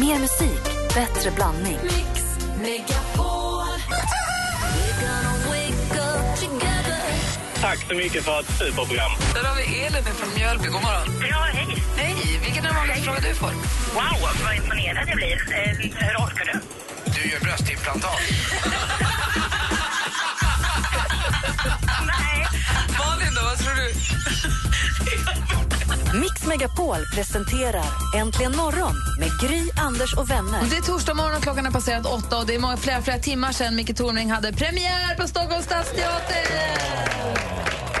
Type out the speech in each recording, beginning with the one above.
Mer musik, bättre blandning. Tack så mycket för ett superprogram. Där har vi Elin från Mjölby. God morgon. Ja, hej. Hej! Vilken är den vanligaste frågan du får? Wow, vad imponerad jag blir. Eh, hur orkar du? Du gör bröstimplantat. Nej. Malin då, vad tror du? Mix Megapol presenterar Äntligen morgon med Gry, Anders och vänner. Det är torsdag morgon och klockan har passerat åtta och det är många, flera, flera timmar sedan Micke Tornving hade premiär på Stockholms stadsteater.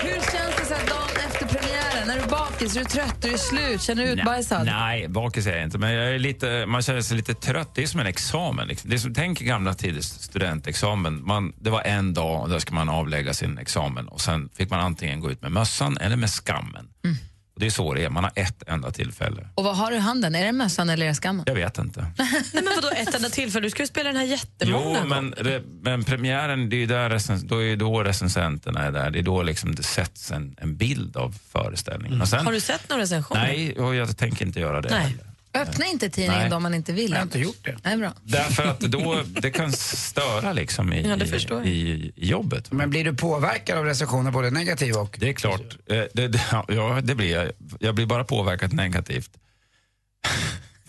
Hur känns det så här dagen efter premiären? Är du bakis? Är du trött? Är du slut? Känner du utbajsad? Nej, bakis är jag inte. Men jag är lite, man känner sig lite trött. Det är som en examen. Liksom. Det är som, tänk gamla tiders studentexamen. Man, det var en dag och där ska man avlägga sin examen. Och Sen fick man antingen gå ut med mössan eller med skammen. Mm. Och det är så det är. Man har ett enda tillfälle. Och vad har du i handen? Är det mössan eller är det skammen? Jag vet inte. Nej, men vadå ett enda tillfälle? Du ska ju spela den här jättemånga Jo, men, re, men premiären, det är ju där recens, då är då recensenterna är där. Det är då liksom det sätts en, en bild av föreställningen. Och sen, Har du sett några recensioner? Nej, och jag tänker inte göra det Nej. heller. Öppna inte tidningen Nej. då man inte vill. Jag har inte gjort det. Nej, bra. Därför att då, det kan störa liksom i, Ja, i, i jobbet. Men blir du påverkad av recensioner, både negativa och... Det är klart. Eh, Det, det, ja, det blir jag. Jag blir bara påverkad negativt.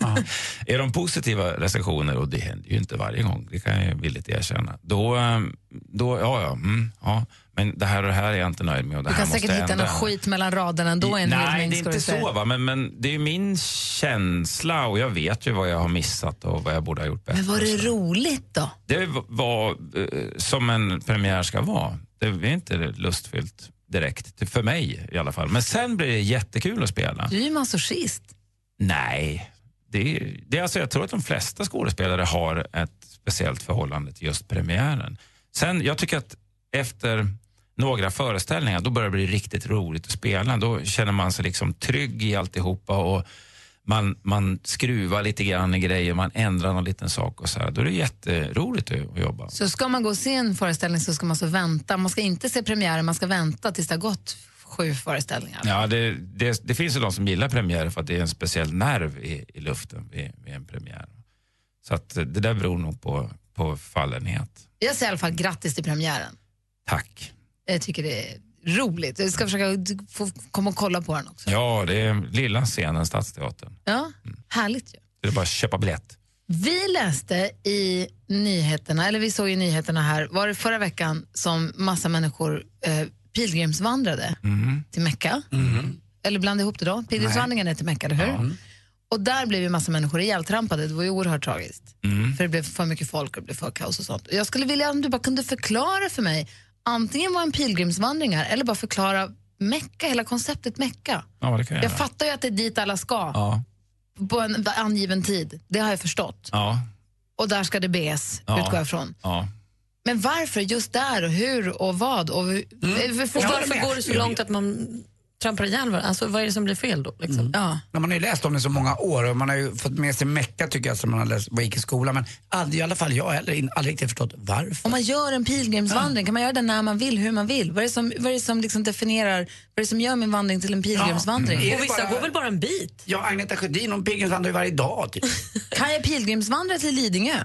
är de positiva recensioner, och det händer ju inte varje gång, det kan jag villigt erkänna, då, eh, då ja, ja, mm, ja, men det här och det här är jag inte nöjd med och det Du här kan måste säkert hitta ändra. någon skit mellan raderna ändå. En hel Nej, det är inte så, va? Men, men det är ju min känsla och jag vet ju vad jag har missat och vad jag borde ha gjort bättre. Men var det roligt då? Det var eh, som en premiär ska vara. Det är inte lustfyllt direkt, för mig i alla fall. Men sen blir det jättekul att spela. Du är ju masochist. Nej, det det är alltså, jag tror att de flesta skådespelare har ett speciellt förhållande till just premiären. Sen, jag tycker att efter några föreställningar, då börjar det bli riktigt roligt att spela. Då känner man sig liksom trygg i alltihopa och man, man skruvar lite grann i grejer, man ändrar någon liten sak och så här. Då är det jätteroligt att, att jobba. Så ska man gå och se en föreställning så ska man så vänta. Man ska inte se premiären, man ska vänta tills det har gått sju föreställningar. Ja, det, det, det finns ju de som gillar premiärer för att det är en speciell nerv i, i luften vid, vid en premiär. Så att det där beror nog på, på fallenhet. Jag säger i alla fall grattis till premiären. Tack. Jag tycker det är roligt. Jag ska försöka få komma och kolla på den också. Ja, det är lilla scenen, Stadsteatern. Ja, härligt ju. Det är bara att köpa biljett. Vi läste i nyheterna, eller vi såg i nyheterna här, var det förra veckan som massa människor eh, pilgrimsvandrade till Mecka. Eller blandade ihop det då. Pilgrimsvandringen är till Mecka, eller hur? Och där blev ju massa människor ihjältrampade. Det var ju oerhört tragiskt. För det blev för mycket folk och det blev för kaos och sånt. Jag skulle vilja om du bara kunde förklara för mig antingen vad en pilgrimsvandring är eller bara förklara Mecka, hela konceptet Mecka. Ja, det kan jag, Jag göra. fattar ju att det är dit alla ska Ja, på en angiven tid. Det har jag förstått. ja, Och där ska det bes, Ja. utgår jag ifrån. ja. Men varför just där och hur och vad? Och mm. Och varför går det så långt att man trampar ihjäl varandra? Alltså, vad är det som blir fel då? Liksom? Ja. Ja, Man har ju läst om det så många år och man har ju fått med sig Mecka tycker jag som man har läst, vad gick i skolan. Men aldrig, i alla fall jag heller aldrig riktigt förstått varför. Om man gör en pilgrimsvandring, kan man göra den när man vill, hur man vill? Vad är det som, vad är det som liksom definierar, är det som gör min vandring till en pilgrimsvandring? Är Och det vissa bara- går väl bara en bit? Ja, Agneta Sjödin hon pilgrimsvandrar ju varje dag. Typ. Kan jag pilgrimsvandra till Lidingö?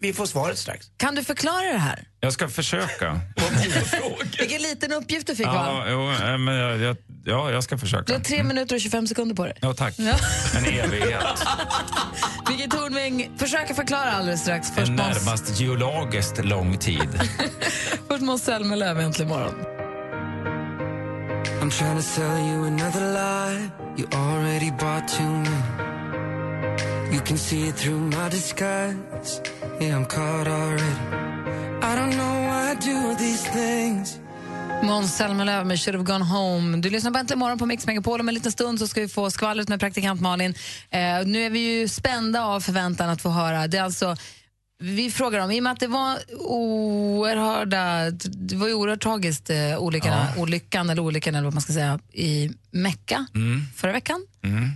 Vi får svaret strax. Kan du förklara det här? Jag ska försöka. Vilken liten uppgift du fick? Ja, jo, eh, men jag, jag, ja, jag ska Du försöka. har tre minuter och 25 sekunder på dig. Ja, tack. Ja. En evighet. Micke Tornving försöker förklara alldeles strax. Först En närmast geologiskt lång tid. först Måns Zelmerlöw äntligen morgon. I'm trying to sell you another lie. You already bought too many. You can see it through my disguise. Yeah, I'm caught already. I don't know why I do these things. Måns Zelmerlöw med Should have gone home. Du lyssnar på Äntligen morgon på Mix Megapol. Om en liten stund så ska vi få skvallret med praktikant Malin. Eh, nu är vi ju spända av förväntan att få höra. Det är alltså, vi frågar om, i och med att det var oerhörda, det var ju oerhört tragiskt, eh, olyckan, olyckan eller olyckan eller vad man ska säga, i Mecka förra veckan.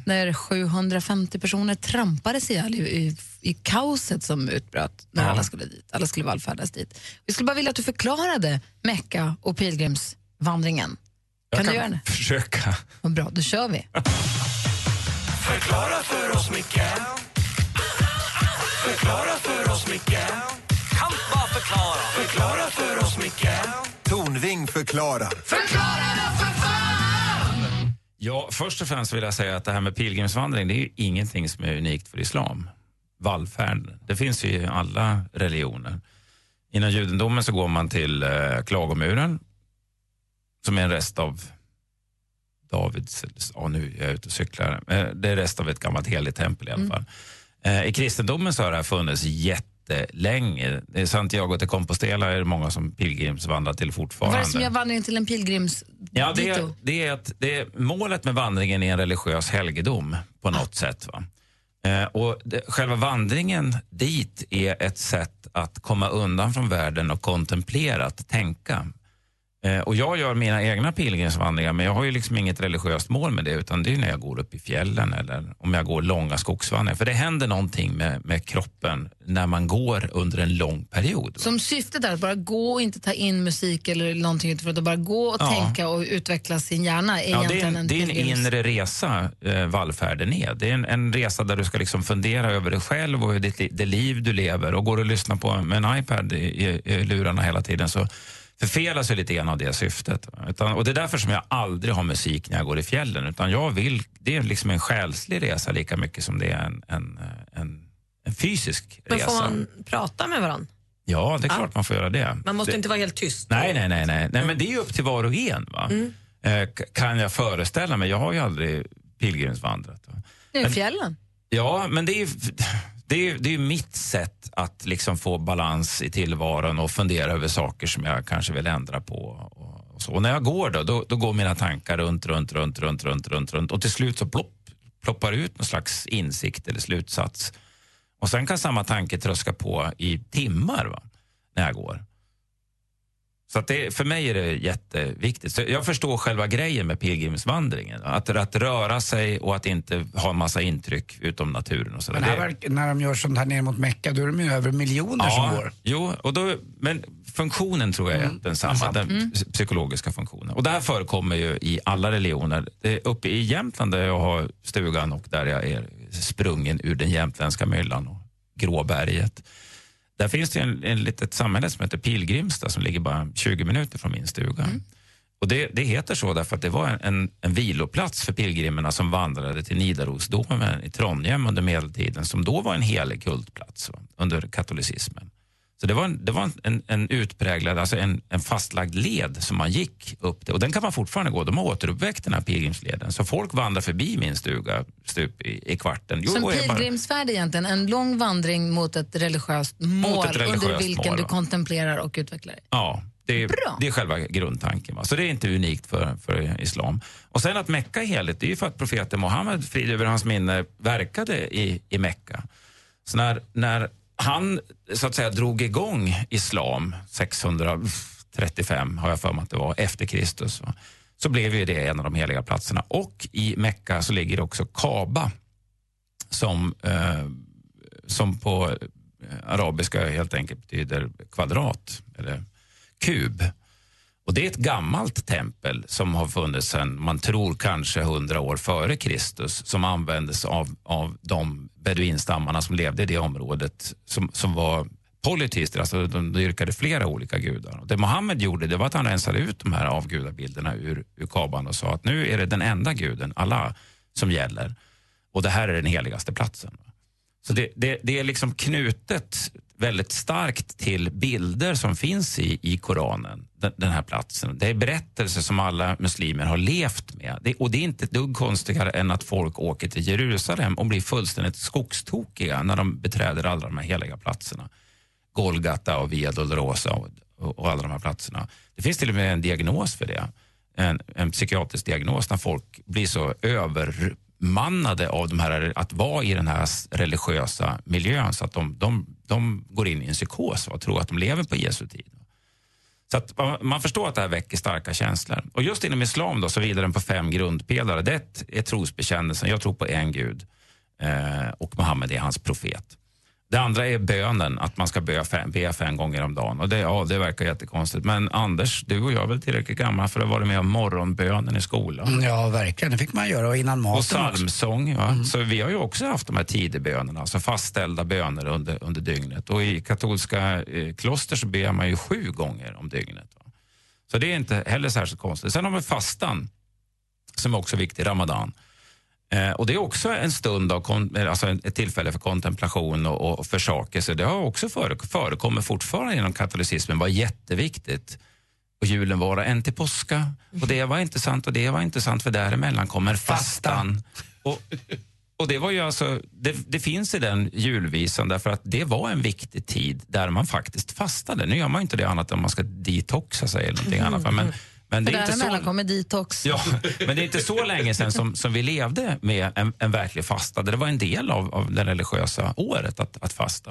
När 750 personer trampades ihjäl i, i, i kaoset som utbröt när alla skulle dit. Alla skulle vallfärdas dit. Vi skulle bara vilja att du förklarade Mecka och pilgrimsvandringen. Kan, Jag du göra det? försöka. Vad bra, då kör vi. Förklara för oss, Micke Förklara. Förklara för oss, Micke Tornving förklarar. Ja, först och främst vill jag säga att det här med pilgrimsvandring det är ju ingenting som är unikt för islam. Vallfärd, det finns ju i alla religioner. Inom judendomen så går man till eh, klagomuren som är en rest av Davids, ja nu är jag ute och cyklar, eh, det är rest av ett gammalt heligt tempel i alla fall. Eh, I kristendomen så har det här funnits jättelänge. Det är Santiago de Compostela är det många som pilgrimsvandrar till fortfarande. Vad är det som gör vandringen till en pilgrims Ja, det, är, det är att det är, målet med vandringen är en religiös helgedom på något sätt. Va? Eh, och det, själva vandringen dit är ett sätt att komma undan från världen och kontemplera, att tänka. Eh, och jag gör mina egna pilgrimsvandringar men jag har ju liksom inget religiöst mål med det utan det är när jag går upp i fjällen eller om jag går långa skogsvandringar. För det händer någonting med, med kroppen när man går under en lång period. Som syftet är att bara gå och inte ta in musik eller någonting utifrån, utan bara gå och Ja. tänka och utveckla sin hjärna är Ja, det, är en, det är en inre resa, eh, vallfärden är. Det är en, en resa där du ska liksom fundera över dig själv och li- det liv du lever. Och går och lyssnar på med en iPad i, i, i lurarna hela tiden så förfelas ju lite grann av det syftet. Utan, och det är därför som jag aldrig har musik när jag går i fjällen. Utan jag vill, det är liksom en själslig resa lika mycket som det är en, en, en, en fysisk Men resa. får man prata med varandra? Ja, det är Ja. klart man får göra det. Man måste det, inte vara helt tyst. Nej, nej, nej, nej. nej men det är ju upp till var och en. Va? Mm. Eh, kan jag föreställa mig. Jag har ju aldrig pilgrimsvandrat. Va? Nu i Men- fjällen. Ja, men det är ju det är, ju- det är mitt sätt att liksom få balans i tillvaron och fundera över saker som jag kanske vill ändra på. Och, och så. och när jag går då, då, då går mina tankar runt, runt, runt, runt, runt, runt, runt och till slut så plopp, ploppar ut någon slags insikt eller slutsats. Och sen kan samma tanke tröska på i timmar va? när jag går. Så att det, för mig är det jätteviktigt. Så jag förstår själva grejen med pilgrimsvandringen. Att, att röra sig och att inte ha massa intryck utom naturen. Och så Men här, när de gör sånt här ner mot Mecka, då är de ju över miljoner som går. Jo, och då, men funktionen tror jag är Mm, densamma, den Mm. psy- psykologiska funktionen. Och det här förekommer ju i alla religioner. Det är uppe i Jämtland där jag har stugan och där jag är sprungen ur den jämtländska myllan och Gråberget. Där finns det en, en litet samhälle som heter Pilgrimstad som ligger bara 20 minuter från min stuga. Och det, det heter så därför att det var en, en, en viloplats för pilgrimerna som vandrade till Nidarosdomen i Trondheim under medeltiden som då var en helig kultplats va, under katolicismen. Så det var en, det var en- en, utpräglad, alltså en, en fastlagd led som man gick upp till. Och den kan man fortfarande gå. De har återuppväckt den här pilgrimsleden. Så folk vandrar förbi min stuga stup i, i kvarten. Jo, Som är bara- pilgrimsfärd egentligen, en lång vandring mot ett religiöst mål religiöst under vilken mål, du kontemplerar och utvecklar dig. Ja, det är, Bra. det är själva grundtanken. Va? Så det är inte unikt för, för islam. Och sen att Mecka är heligt, det är ju för att profeten Muhammed, frid över hans minne, verkade i, i Mecka. Så när, när han så att säga drog igång islam 635, har jag för mig att det var, efter Kristus, så blev ju det en av de heliga platserna. Och i Mecka så ligger också Kaba som, eh, som på eh, arabiska helt enkelt betyder kvadrat eller kub. Och det är ett gammalt tempel som har funnits sedan, man tror kanske hundra år före Kristus som användes av, av de beduinstammarna som levde i det området som, som var polyteister, alltså de dyrkade flera olika gudar. Det Mohammed gjorde det var att han rensade ut de här avgudabilderna ur, ur kaban och sa att nu är det den enda guden, Allah, som gäller. Och det här är den heligaste platsen. Så det, det, det är liksom knutet väldigt starkt till bilder som finns i, i Koranen, den, den här platsen. Det är berättelser som alla muslimer har levt med. Det, och det är inte ett dugg konstigare än att folk åker till Jerusalem och blir fullständigt skogstokiga när de beträder alla de här heliga platserna. Golgata och Via Dolorosa och, och, och alla de här platserna. Det finns till och med en diagnos för det. En, en psykiatrisk diagnos när folk blir så över uppmannade av de här, att vara i den här religiösa miljön så att de, de, de går in i en psykos och tror att de lever på Jesu tid. Så att man, förstår att det här väcker starka känslor. Och just inom islam då, så vilar den på fem grundpelare. Det är är trosbekännelsen, jag tror på en gud eh, och Muhammed är hans profet. Det andra är bönen, att man ska be fem, be fem gånger om dagen. Och det, ja, det verkar jättekonstigt. Men Anders, du och jag är väl tillräckligt gamla för att vara med om morgonbönen i skolan. Mm, Ja, verkligen. Det fick man göra och innan maten Och psalmsång. Va? Så vi har ju också haft de här tidebönerna, alltså fastställda böner under, under dygnet. Och i katolska eh, kloster så ber man ju sju gånger om dygnet. Va? Så det är inte heller särskilt konstigt. Sen har vi fastan, som är också viktig, ramadan. Eh, och Det är också en stund av kon- eh, alltså ett tillfälle för kontemplation och, och försakelse. Det har också före, förekommer fortfarande inom katolicismen, var jätteviktigt. Och julen vara en till påska. Och det var inte sant och det var inte sant för däremellan kommer fastan. Och, och det var ju alltså, det, det finns i den julvisan därför att det var en viktig tid där man faktiskt fastade. Nu gör man inte det annat än om man ska detoxa sig eller någonting annat. va? Men, men det är inte så... kommer detox. Ja, men det är inte så länge sedan som, som vi levde med en, en verklig fasta. Det var en del av, av det religiösa året att, att fasta.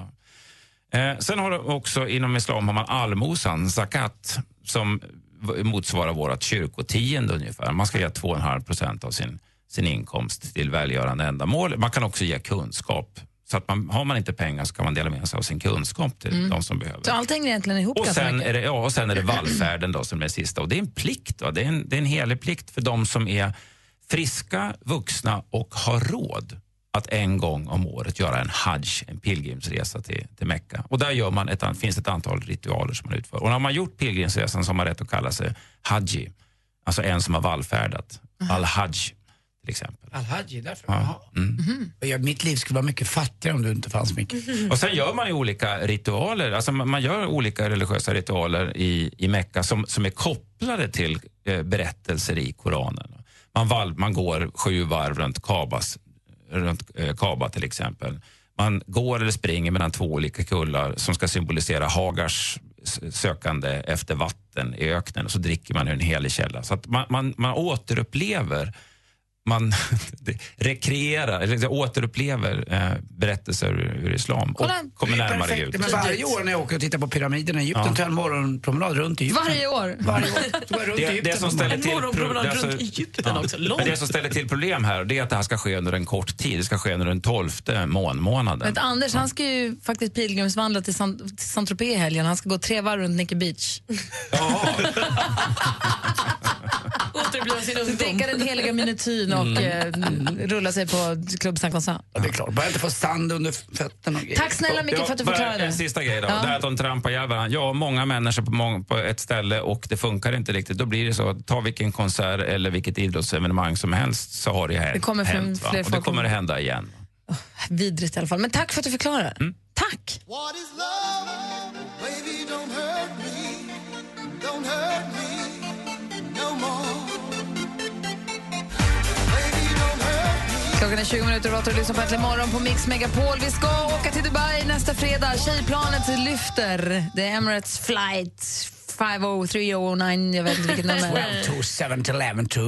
Eh, sen har det också inom islam har man allmosan, zakat, som motsvarar vårt kyrkotionde ungefär. Man ska ge 2,5 procent av sin, sin inkomst till välgörande ändamål. Man kan också ge kunskap. Så att man, har man inte pengar så kan man dela med sig av sin kunskap till de som behöver. Så allt hänger egentligen ihop Och sen, är det, ja, och sen är det vallfärden då, som är det sista. Och det är en plikt. Va? Det, är en, det är en helig plikt för de som är friska, vuxna och har råd att en gång om året göra en hajj, en pilgrimsresa till, till Mecka. Och där gör man ett, finns ett antal ritualer som man utför. Och när man gjort pilgrimsresan så har man rätt att kalla sig haji, alltså en som har vallfärdat. Al-hajj till exempel. Al-Haji, därför. Ja. Mm. Ja, mitt liv skulle vara mycket fattigare om du inte fanns, Micke. Och sen gör man ju olika ritualer, alltså man man gör olika religiösa ritualer i, i Mekka som, som är kopplade till eh, berättelser i Koranen. Man, val, man går sju varv runt, Kabas, runt eh, Kaba till exempel. Man går eller springer mellan två olika kullar som ska symbolisera Hagars sökande efter vatten i öknen och så dricker man ur en helig källa. Så att man, man, man återupplever man rekreerar, eller återupplever eh, berättelser ur, islam Kolla, och kommer Det är närmare perfekt. Gud. Men varje år när jag åker och tittar på pyramiderna i Egypten Ja. tar jag en morgonpromenad runt Egypten. Varje år. Varje år. Jag runt Det, Egypten det, som ställer morgonen. till, En morgonpromenad är runt alltså- Egypten också, långt. Men det som ställer till problem här det är att det här ska ske under en kort tid. Det ska ske under den tolfte månmånaden. Vet, Anders han ska ju faktiskt pilgrimsvandra till Saint-Tropez i helgen. Han ska gå tre varv runt Nicky Beach. Återuppliva sin ungdom. Dricka den heliga minutyn och eh, rulla sig på Club Concert. Ja, det är klart. Bara inte få sand under fötterna och grejer. Tack snälla Micke för att du bara förklarade. En sista grej då. Ja. Det här att de trampar ihjäl varandra. Ja, många människor på, mång, på ett ställe och det funkar inte riktigt. Då blir det så. Ta vilken konsert eller vilket idrottsevenemang som helst så har det hänt. Det kommer från hänt, va? fler Och det folk. kommer att hända igen. Vidrigt i alla fall. Men tack för att du förklarade. Tack! What is love? Klockan är 20 minuter och du lyssnar på Äntligen morgon på Mix Megapol. Vi ska åka till Dubai nästa fredag. Tjejplanet lyfter. Det är Emirates flight 50309. Jag vet inte vilket nummer. 12 to 7 to 11 to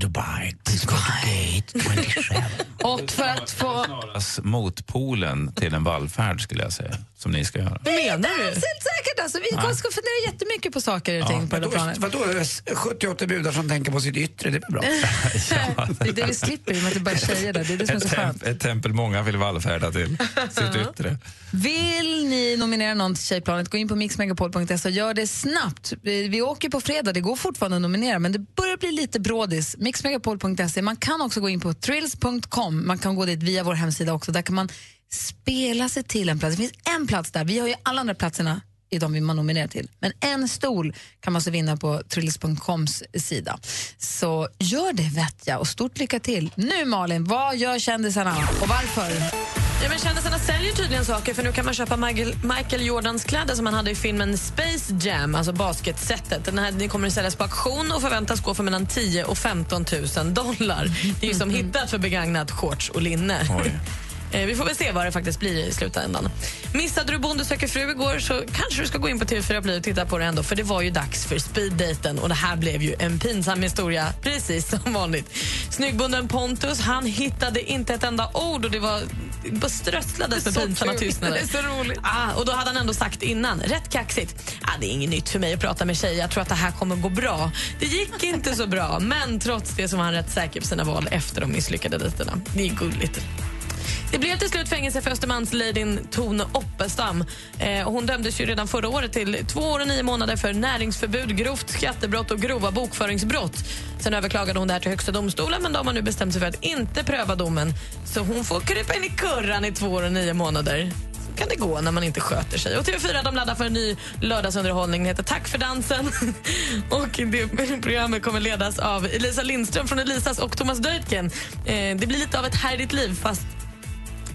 Dubai. Gate 27. Och för att få... Motpolen till en vallfärd skulle jag säga. Som ni ska göra. Menar Det är du? helt säkert. Alltså, vi ska fundera jättemycket på saker och ting på det Vadå, planet. vadå 78 budar som tänker på sitt yttre? Det är bra? Det är det vi slipper i och med att det bara är tjejer där. Det är det som är så skönt. ett tempel många vill vallfärda till. Sitt yttre. Vill ni nominera någon till Tjejplanet, gå in på mixmegapol.se och gör det snabbt. Vi vi åker på fredag, det går fortfarande att nominera men det börjar bli lite brådis. Mixmegapol.se. Man kan också gå in på thrills.com. Man kan gå dit via vår hemsida också. Där kan man spela sig till en plats. Det finns en plats där. Vi har ju alla andra platserna i de vi man nominerar till. Men en stol kan man så vinna på thrills.coms sida. Så gör det vet jag och stort lycka till. Nu Malin, vad gör kändisarna och varför? Ja, men kändisarna säljer tydligen saker för nu kan man köpa Michael, Michael Jordans kläder som han hade i filmen Space Jam, alltså basketsetet. Den här den kommer att säljas på auktion och förväntas gå för mellan 10 och 15 000 dollar. Det är ju som hittat för begagnat shorts och linne. Oj. Eh, Vi får väl se vad det faktiskt blir i slutändan. Missade du Bonde söker fru igår så kanske du ska gå in på TV4 Play och titta på det ändå för det var ju dags för speeddaten och det här blev ju en pinsam historia precis som vanligt. Snyggbonden Pontus han hittade inte ett enda ord och det var bara strösslades med pinsamma tystnader. Så roligt. Ah, och då hade han ändå sagt innan, rätt kaxigt, ah, det är inget nytt för mig att prata med tjejer, jag tror att det här kommer gå bra. Det gick inte så bra, men trots det så var han rätt säker på sina val efter de misslyckade dejterna. Det är gulligt. Det blev till slut fängelse för Östermalmsladyn Tone Oppestam. Eh, hon dömdes ju redan förra året till två år och nio månader för näringsförbud, grovt skattebrott och grova bokföringsbrott. Sen överklagade hon det här till Högsta domstolen men de har nu bestämt sig för att inte pröva domen. Så hon får krypa in i kurran i två år och nio månader. Så kan det gå när man inte sköter sig. Och TV4 de laddar för en ny lördagsunderhållning. Den heter Tack för dansen. och det programmet kommer ledas av Elisa Lindström från Elisas och Thomas Deutgen. Eh, det blir lite av ett Här är ditt liv fast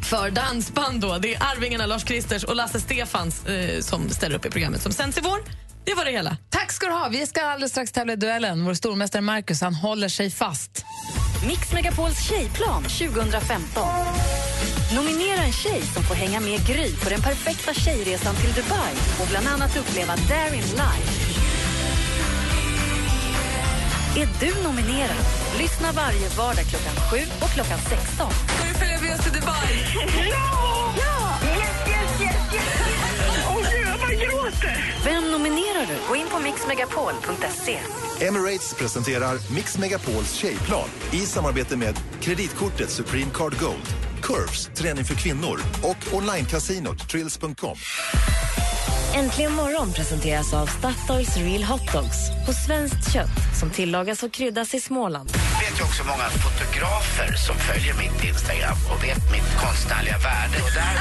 för dansband. Då. Det är Arvingarna, Lars Kristers och Lasse Stefans eh, som ställer upp i programmet som sänds i vår. Det var det hela. Tack ska du ha. Vi ska alldeles strax tävla i duellen. Vår stormästare Marcus han håller sig fast. Mix Megapols tjejplan 2015. Nominera en tjej som får hänga med Gry på den perfekta tjejresan till Dubai och bland annat uppleva Darin live. Är du nominerad? Lyssna varje vardag klockan 7 och klockan 16. Ska vi följa med oss till Dubai? Vem nominerar du? Gå in på mixmegapol.se. Emirates presenterar Mix Megapols tjejplan i samarbete med kreditkortet Supreme Card Gold, Curves, träning för kvinnor och onlinecasinot Trills.com. Äntligen morgon presenteras av Statoils Real Hot Dogs på svenskt kött som tillagas och kryddas i Småland. Jag vet ju också många fotografer som följer mitt Instagram och vet mitt konstnärliga värde. Och där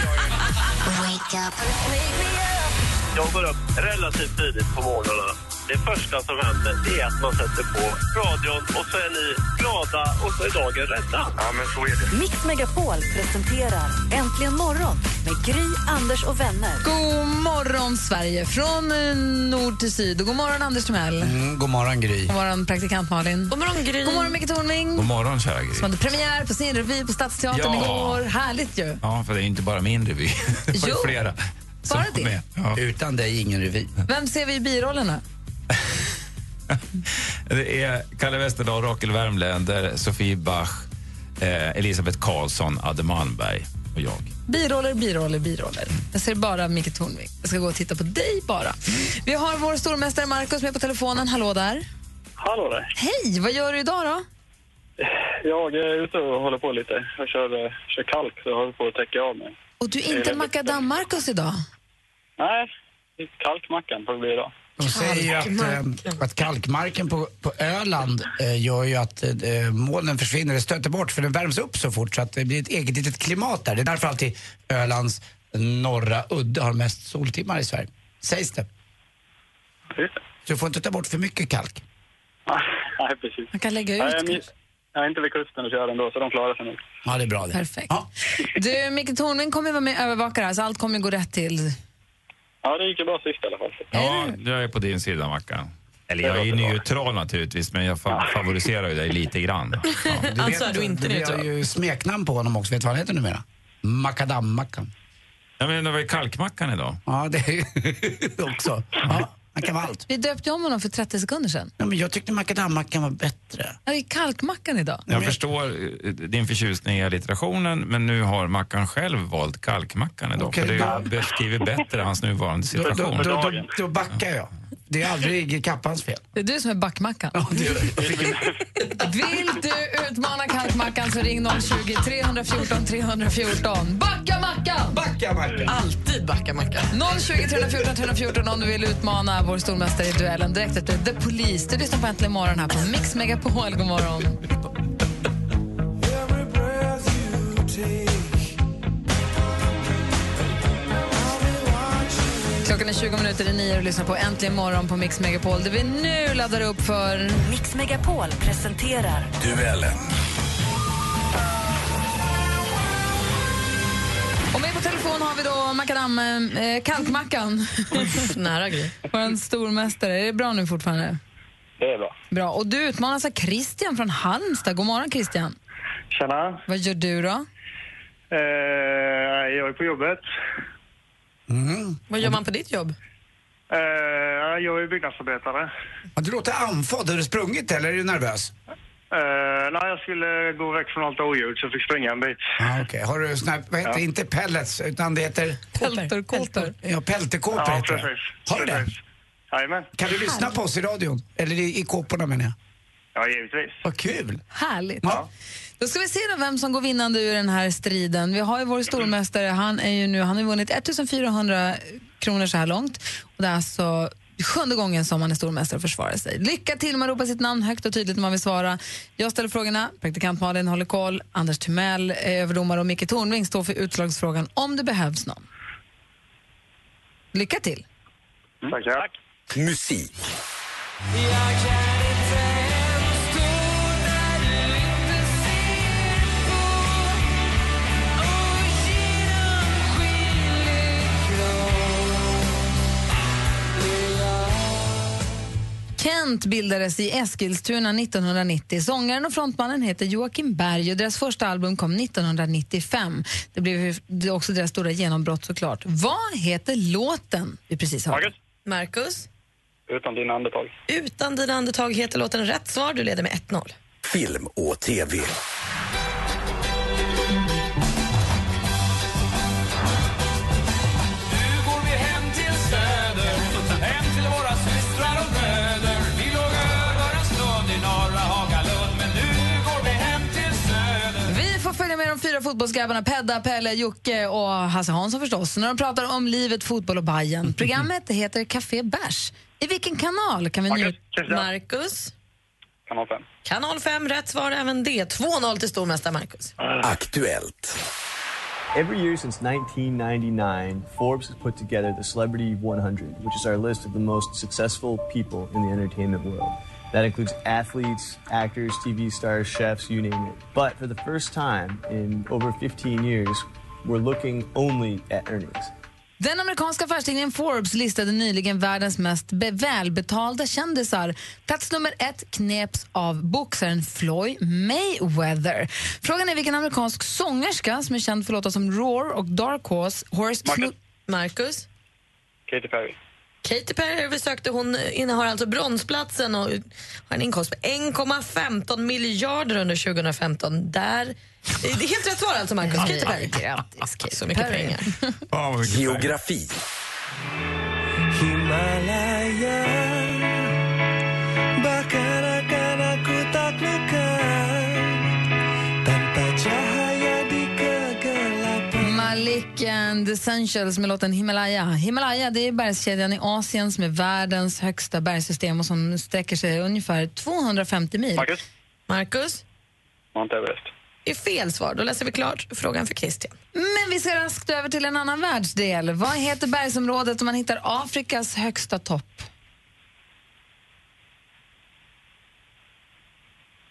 Jag går upp relativt tidigt på morgnarna. Det första som händer det är att man sätter på radion och så är ni glada och så är dagen rädda. Ja, men så är det. Mix Megapol presenterar Äntligen morgon med Gry, Anders och vänner. God morgon, Sverige, från eh, nord till syd. Och god morgon, Anders Timell. Mm, god morgon, Gry. God morgon, praktikant Malin. God morgon, Gry. God morgon, Micke Tornving. God morgon, kära Gry. Som hade premiär på sin revy på Stadsteatern Ja. igår. Härligt ju. Ja, för det är inte bara min revy. Det var flera Bara det? Ja. Utan dig ingen revy. Vem ser vi i birollerna? Det är Kalle Westerdahl, Rakel Wärmländer, Sofie Bach, eh, Elisabeth Karlsson, Adde Malmberg och jag. Biroller, biroller, biroller. Jag ser bara Micke Tornving. Jag ska gå och titta på dig bara. Vi har vår stormästare Markus med på telefonen. Hallå där. Hallå där. Hej, vad gör du idag då? Jag är ute och håller på lite. Jag kör, eh, kör kalk så jag håller på att täcka av mig. Och du är inte makadam-Markus idag? Nej, kalkmackan får det bli idag. De säger ju att, eh, att kalkmarken på, på Öland eh, gör ju att eh, molnen försvinner, det stöter bort för den värms upp så fort så att det blir ett eget litet klimat där. Det är därför alltid Ölands norra udde har mest soltimmar i Sverige. Sägs det. Så du får inte ta bort för mycket kalk. Nej, precis. Man kan lägga Nej, ut jag, är- jag är inte vid kusten och kör ändå, så de klarar sig nog. Ja, det är bra det. Perfekt. Du, Micke Tornving kommer vara med och övervaka det här, så allt kommer gå rätt till. Ja, det gick ju bra sist i alla fall. Ja, jag är på din sida, Mackan. Eller jag är ju neutral naturligtvis, men jag fa- favoriserar ju dig lite grann. Ja. Du Alltså, är du inte Vi har ju smeknamn på honom också. Vet du vad han heter numera? Makadammackan. Ja, men det var ju kalkmackan idag. Ja, det är ju också. Ja, han kan vara allt. Vi döpte om honom för 30 sekunder sedan. Ja, men jag tyckte makadammackan var bättre. Han är kalkmackan idag. Jag förstår eh, din förtjusning i allitterationen, men nu har Mackan själv valt kalkmackan idag. Okej, för då- det beskriver bättre hans nuvarande Då, då, situation. då, då, då backar jag. Det är aldrig Kappans fel. Det är du som är backmackan. Ja, det Vill du utmana kalkmackan så ring 020 314 314. Backa mackan! Backa Mackan! Alltid backa macka. 020 314 314 om du vill utmana vår stormästare i duellen direkt efter The Police. Du lyssnar på Äntligen morgon här på Mix Megapol. God morgon. Klockan är 20 minuter i nio och lyssnar på Äntligen morgon på Mix Megapol där vi nu laddar upp för... Mix Megapol presenterar Duellen. Och med på telefon har vi då Macadam, eh, Kalkmackan. Nära grej. Vår stormästare. Är det bra nu fortfarande? Det är bra. Bra. Och du utmanas av Christian från Halmstad. God morgon Christian. Tjena. Vad gör du då? Eh, jag är på jobbet. Vad gör man på ditt jobb? Eh, jag är byggnadsarbetare. Ja, du låter andfådd. Har du sprungit eller är du nervös? Eh, nej, jag skulle gå väck från allt oljud så jag fick springa en bit. Ja, okej. Har du sån här, vad heter det? Ja. Inte pellets, utan det heter... Pelterkåpor. Ja, pelterkåpor Ja, heter det. precis. Har du det? Jajamän. Kan du lyssna på oss i radion? Eller i, i kåporna menar jag. Ja, givetvis. Vad kul! Härligt. Ja. Då ska vi se då vem som går vinnande ur den här striden. Vi har ju vår stormästare, han, är ju nu, han har ju vunnit 1400 kronor så här långt. Och det är alltså sjunde gången som han är stormästare och försvarar sig. Lycka till med att ropa sitt namn högt och tydligt när man vill svara. Jag ställer frågorna, praktikant Malin håller koll, Anders Timell är överdomare och Micke Tornving står för utslagsfrågan om det behövs någon. Lycka till! Tackar. Musik. Kent bildades i Eskilstuna 1990. Sångaren och frontmannen heter Joakim Berg och deras första album kom 1995. Det blev också deras stora genombrott såklart. Vad heter låten vi precis hörde? Marcus? Utan dina andetag. Utan dina andetag heter låten rätt svar. Du leder med 1-0. Film och TV. Fyra fotbollsgrabbarna Pedda, Pelle, Jocke och Hasse Hansson förstås när de pratar om livet, fotboll och Bajen. Programmet heter Café Bärs. I vilken kanal kan vi njuta? Marcus? Kanal 5. Kanal 5, rätt svar även det. 2-0 till stormästare Marcus. Aktuellt. Every year since 1999, Forbes has put together the Celebrity 100, which is our list of the most successful people in the entertainment world. That includes athletes, actors, TV stars, chefs, you name it. But for the first time in over 15 years, we're looking only at earnings. Den amerikanska affärstidningen Forbes listade nyligen världens mest be- välbetalda kändisar. Plats nummer ett kneps av boxaren Floyd Mayweather. Frågan är vilken amerikansk sångerska som är känd för låtar som Roar och Dark Horse... Horse Marcus. Marcus? Katy Perry. Katy Perry vi sökte, hon innehar alltså bronsplatsen och har en inkomst på 1,15 miljarder under 2015. Där, det är helt rätt svar alltså, Marcus. Katy Perry. Grattis, Katy Så mycket pengar. Geografi. Himalaya Bahkan akan aku taklukkan And Essentials med låten Himalaya. Himalaya det är bergskedjan i Asien som är världens högsta bergssystem och som sträcker sig ungefär 250 mil. Marcus? Marcus? Mount Everest. är fel svar. Då läser vi klart frågan för Christian. Men vi ska raskt över till en annan världsdel. Vad heter bergsområdet om man hittar Afrikas högsta topp?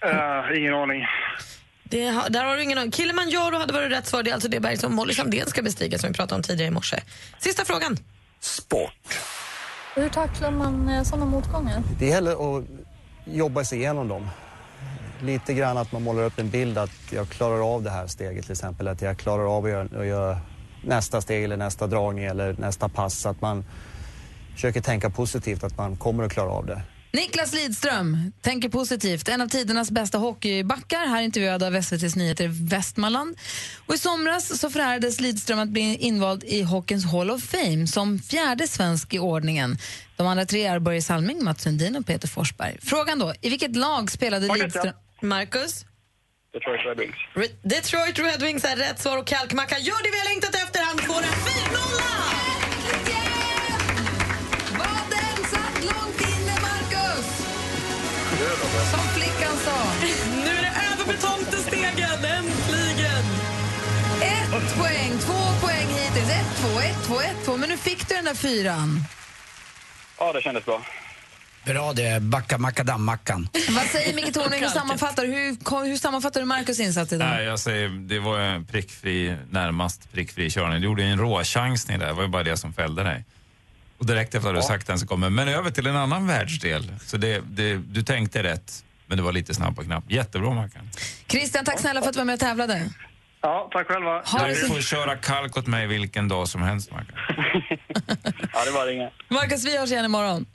Uh, ingen aning. Det, har- där har du ingen aning. Kilimanjaro hade varit rätt svar. Det är alltså det berg som Molly Sandén ska bestiga som vi pratade om tidigare i morse. Sista frågan. Hur tacklar man sådana motgångar? Det gäller att jobba sig igenom dem. Lite grann att man målar upp en bild att jag klarar av det här steget till exempel. Att jag klarar av att göra, att göra nästa steg eller nästa dragning eller nästa pass. Att man försöker tänka positivt att man kommer att klara av det. Niklas Lidström tänker positivt. En av tidernas bästa hockeybackar, här intervjuad av SVTs Nyheter Västmanland. Och I somras så förärades Lidström att bli invald i Hockeyns Hall of Fame som fjärde svensk i ordningen. De andra tre är Börje Salming, Mats Sundin och Peter Forsberg. Frågan då, i vilket lag spelade Marcus, Lidström... Marcus? Detroit Red Wings. Re- Detroit Red Wings är rätt svar och Kalkmacka gör det vi har längtat efter. Han får en finnolla! Som flickan sa. Nu är det över betongstegen, äntligen! Ett poäng, två poäng hittills. Ett, två, ett, två, ett, två. Men nu fick du den där fyran. Ja, det kändes bra. Bra det, backa macadam-mackan. Vad säger Micke Tornving? Hur sammanfattar, hur, hur sammanfattar du Marcus insats idag? Nej, jag säger, det var en prickfri, närmast prickfri körning. Du gjorde en råchansning där, det var ju bara det som fällde dig. Och direkt efter att du sagt den så kommer men över till en annan världsdel. Så det, det, du tänkte rätt, men du var lite snabb på knapp. Jättebra Mackan. Christian, tack snälla för att du var med och tävlade. Ja, tack själva. Ha det Du får köra kalk åt mig vilken dag som helst Mackan. Ja, det var inga. Marcus, vi hörs igen imorgon.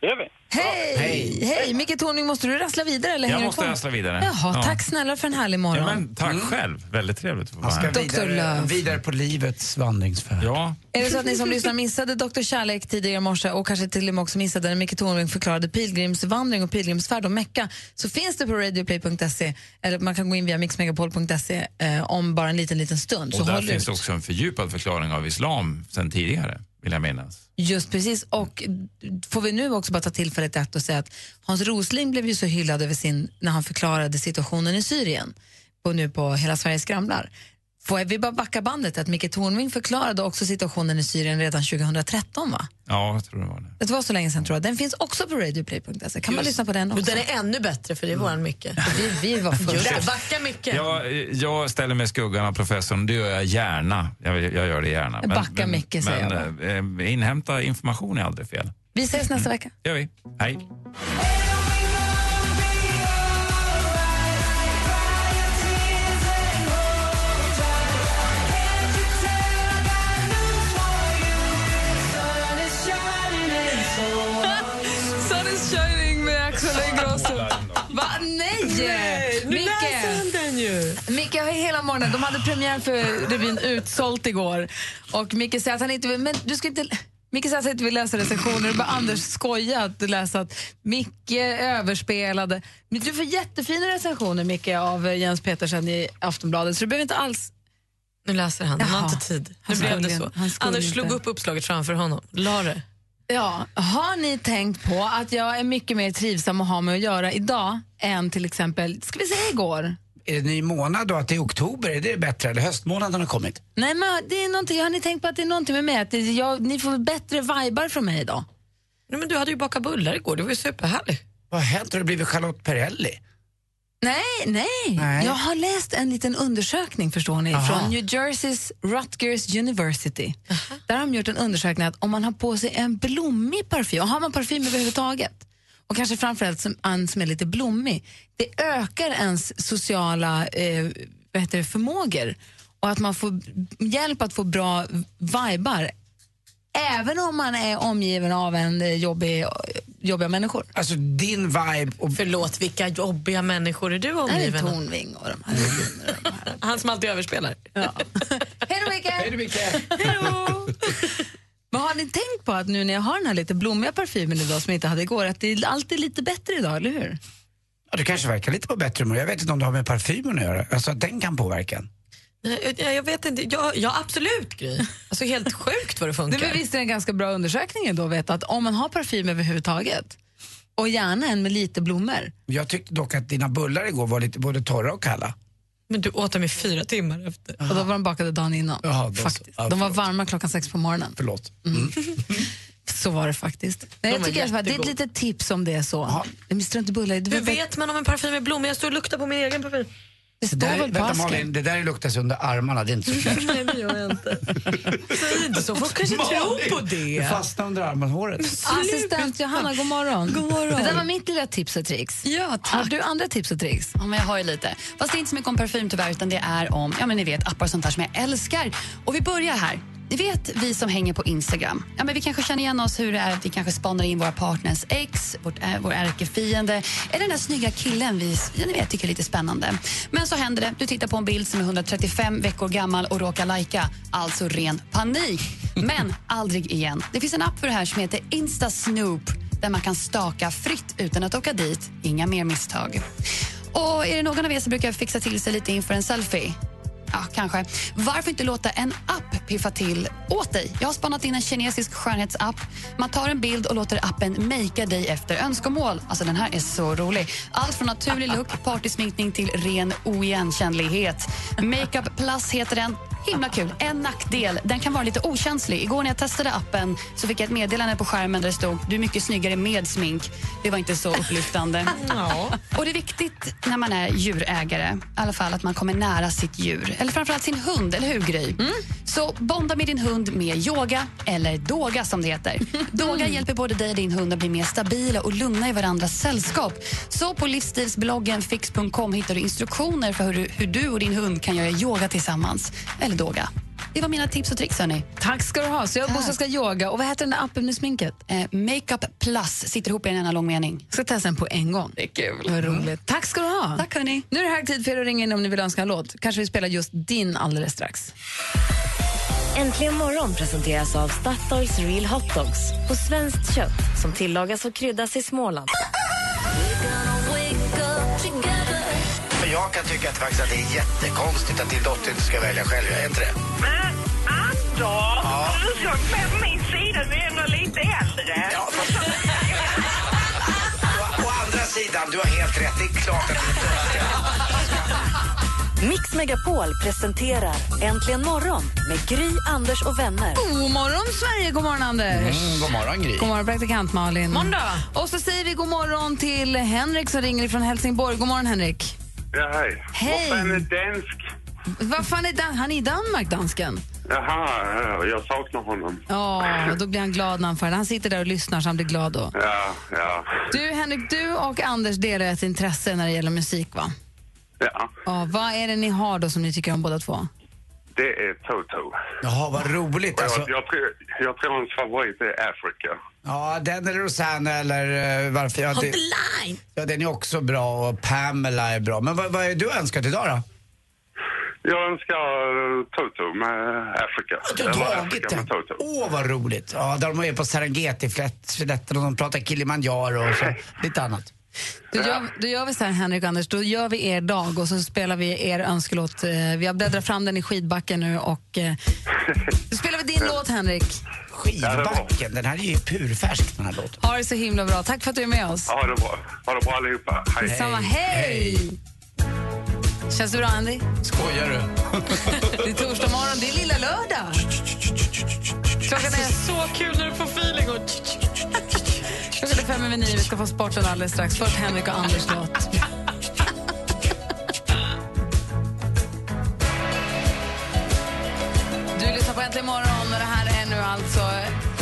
Det gör vi. Hej! Hej. Hej! Micke Tornving, måste du rassla vidare? Eller Jag hänger du måste kvar? rassla vidare. Jaha, Ja. tack snälla för en härlig morgon. Ja, men, tack själv. Väldigt trevligt att få Man vara ska här. Dr. vidare, Love. vidare på livets vandringsfärd. Ja, Är det så att ni som lyssnar missade Dr. Kärlek tidigare i morse och kanske till och med också missade när Micke Tornving förklarade pilgrimsvandring och pilgrimsfärd och Mecka så finns det på radioplay.se eller man kan gå in via mixmegapol.se eh, om bara en liten, liten stund. och så där håll finns ut. också en fördjupad förklaring av islam sen tidigare, vill jag minnas. Just precis. Och får vi nu också bara ta tillfället i akt och säga att Hans Rosling blev ju så hyllad över sin, när han förklarade situationen i Syrien och nu på Hela Sverige skramlar. Får vi bara backa bandet att Micke Tornving förklarade också situationen i Syrien redan 2013 va? Ja, jag tror det var det. Det var så länge sedan tror jag. Den finns också på radioplay.se. Kan man lyssna på den också? den är ännu bättre för det är våran Micke. Vi, vi var först. backa mycket. Jag, jag ställer mig i skuggan av professorn, det gör jag gärna. Jag, jag gör det gärna. Jag backar mycket, säger men, eh, inhämta information är aldrig fel. Vi ses nästa vecka. gör vi. Hej. Morgonen, de hade premiär för revyn Utsålt igår. Och Micke säger att han inte vill, men du ska inte... Micke säger att han inte vill läsa recensioner. Det bara Anders skoja att läsa att Micke överspelade. Men du får jättefina recensioner Micke av Jens Petersen i Aftonbladet så du behöver inte alls... Nu läser han, han har inte tid. Nu blev det så. Anders inte. slog upp uppslaget framför honom. La det. Ja, har ni tänkt på att jag är mycket mer trivsam att ha med att göra idag än till exempel, ska vi säga igår? Är det ny månad då, att det är oktober? Är det bättre? Eller höstmånaden har kommit? Nej men det är någonting, har ni tänkt på att det är någonting med mig? Att det, jag, ni får bättre vibar från mig idag? Nej, men du hade ju bakat bullar igår, det var ju superhärligt. Vad har hänt? Har du blivit Charlotte Perrelli? Nej, nej, Nej. Jag har läst en liten undersökning förstår ni, Aha. från New Jerseys Rutgers University. Där har de gjort en undersökning att om man har på sig en blommig parfym, och har man parfym överhuvudtaget, och kanske framförallt som, en som är lite blommig, det ökar ens sociala eh, vad heter det, förmågor och att man får hjälp att få bra vibar även om man är omgiven av en eh, jobbig, jobbiga människor. Alltså din vibe och... Förlåt, vilka jobbiga människor är du omgiven av? Tornving och de här. Han som alltid överspelar. Ja. Hej då Micke! Hej då Micke! Men har ni tänkt på att nu när jag har den här lite blommiga parfymen idag som jag inte hade igår, att det är alltid lite bättre idag, eller hur? Ja, du kanske verkar lite på bättre humör. Jag vet inte om det har med parfymen att göra. Alltså att den kan påverka Jag, jag vet inte, ja, ja absolut Gry. Alltså helt sjukt vad det Det funkar. var visst en ganska bra undersökning ändå att veta att om man har parfym överhuvudtaget och gärna en med lite blommor. Jag tyckte dock att dina bullar igår var lite både torra och kalla. Men du åt dem i fyra timmar efter. Och då var de bakade dagen innan. Jaha, då så. faktiskt. Ja, de var varma klockan sex på morgonen. Förlåt. Så var det faktiskt. Nej, jag tycker i fall, det är ett litet tips om det är så. Men struntebullar, det, Hur vet man om en parfym är blommig? Jag står och luktar på min egen parfym. Det står där, väl på vänta? Malin, det där luktas under armarna, det är inte så fräscht. Nej, det gör jag inte. Säg inte så, folk kanske tror på Det det. fastnar under armhåret. Assistent Johanna, god morgon. God morgon. Det där var mitt lilla tips och tricks. Ja, Har tack. du andra tips och tricks? Ja, men jag har ju lite. Fast det är inte så mycket om parfym tyvärr, utan det är om ja, men ni vet, appar och sånt där som jag älskar. Och vi börjar här. Ni vet, vi som hänger på Instagram. Ja, men vi kanske känner igen oss hur det är att vi kanske spanar in våra partners ex, vårt, äh, vår ärkefiende eller den där snygga killen vi ja, ni vet, tycker är lite spännande. Men så händer det. Du tittar på en bild som är 135 veckor gammal och råkar lajka. Alltså ren panik. Men aldrig igen. Det finns en app för det här som heter Insta Snoop där man kan staka fritt utan att åka dit. Inga mer misstag. Och är det någon av er som brukar fixa till sig lite inför en selfie? Ja, kanske. Varför inte låta en app piffa till åt dig? Jag har spanat in en kinesisk skönhetsapp. Man tar en bild och låter appen makea dig efter önskemål. Alltså den här är så rolig. Allt från naturlig look, partysminkning till ren oigenkännlighet. Makeup plus heter den. Himla kul. En nackdel, den kan vara lite okänslig. Igår när jag testade appen så fick jag ett meddelande på skärmen där det stod du är mycket snyggare med smink. Det var inte så upplyftande. Och det är viktigt när man är djurägare, i alla fall att man kommer nära sitt djur. Eller framförallt sin hund, eller hur Gry? Så bonda med din hund med yoga, eller doga som det heter. Doga hjälper både dig och din hund att bli mer stabila och lugna i varandras sällskap. Så på livsstilsbloggen fix.com hittar du instruktioner för hur du, hur du och din hund kan göra yoga tillsammans. Eller doga. det var mina tips och tricks. Hörni. Tack ska du ha. Så jag och Bosse ska yoga. Och vad heter den där appen med sminket? Eh, Makeup plus sitter ihop i en enda lång mening. ska testa den på en gång. Det är kul. Vad roligt. Tack ska du ha. Tack hörni. Nu är det hög tid för er att ringa in om ni vill önska en låt. Kanske vi spelar just din alldeles strax. Äntligen morgon presenteras av Statoils Real Hot Dogs på svenskt kött som tillagas och kryddas i Småland. Jag kan tycka att, faktiskt att det är jättekonstigt att din dotter inte ska välja själv. Jag är inte det. Men Anders, du såg med på min sida, du är ändå lite äldre. Å, å andra sidan, du har helt rätt. Det är klart att du inte Mix Megapol presenterar Äntligen morgon med Gry, Anders och vänner. God morgon, Sverige! God morgon, Anders. Mm, god morgon, Gry. God morgon, praktikant Malin. Måndag. Och så säger vi god morgon till Henrik som ringer från Helsingborg. God morgon, Henrik. Ja, hej. Hej. Vad fan är dansk? Vad fan är Dan- han är i Danmark, dansken? Jaha, ja, jag saknar honom. Ja, då blir han glad när han får det. Han sitter där och lyssnar så han blir glad då. Ja, ja. Du, Henrik, du och Anders delar ett intresse när det gäller musik, va? Ja, Ja, vad är det ni har då som ni tycker om båda två? Det är Toto. Jaha, vad roligt. Alltså, Jag, jag, tror, jag tror hans favorit är Africa. ja, den eller Rosanna eller uh, varför? Ja, det, line! ja, den är också bra och Pamela är bra. Men vad, vad är du önskat idag då? Jag önskar eh, Toto med Africa. Du har tagit den? Åh, vad roligt. Ja, där de är på Serengeti-slätten och de pratar Kilimanjaro och så, lite annat. Då gör, då gör vi så här, Henrik och Anders, då gör vi er dag och så spelar vi er önskelåt. Eh, Vi har bläddrat fram den i skidbacken nu och eh, då spelar vi din låt, Henrik. Skidbacken, den här är ju purfärsk den här låten. Ha det så himla bra. Tack för att du är med oss. Ha det bra. Ha det bra allihopa. Hej. Detsamma. Hej! Känns det bra, Andy? Skojar du? Det är torsdag morgon, det är lilla lördag. Klockan är Så kul när du får feeling. Och... Klockan är fem över nio, vi ska få sporten alldeles strax. Först Henrik och Anders låt. Du lyssnar på Äntligen morgon och det här är nu alltså...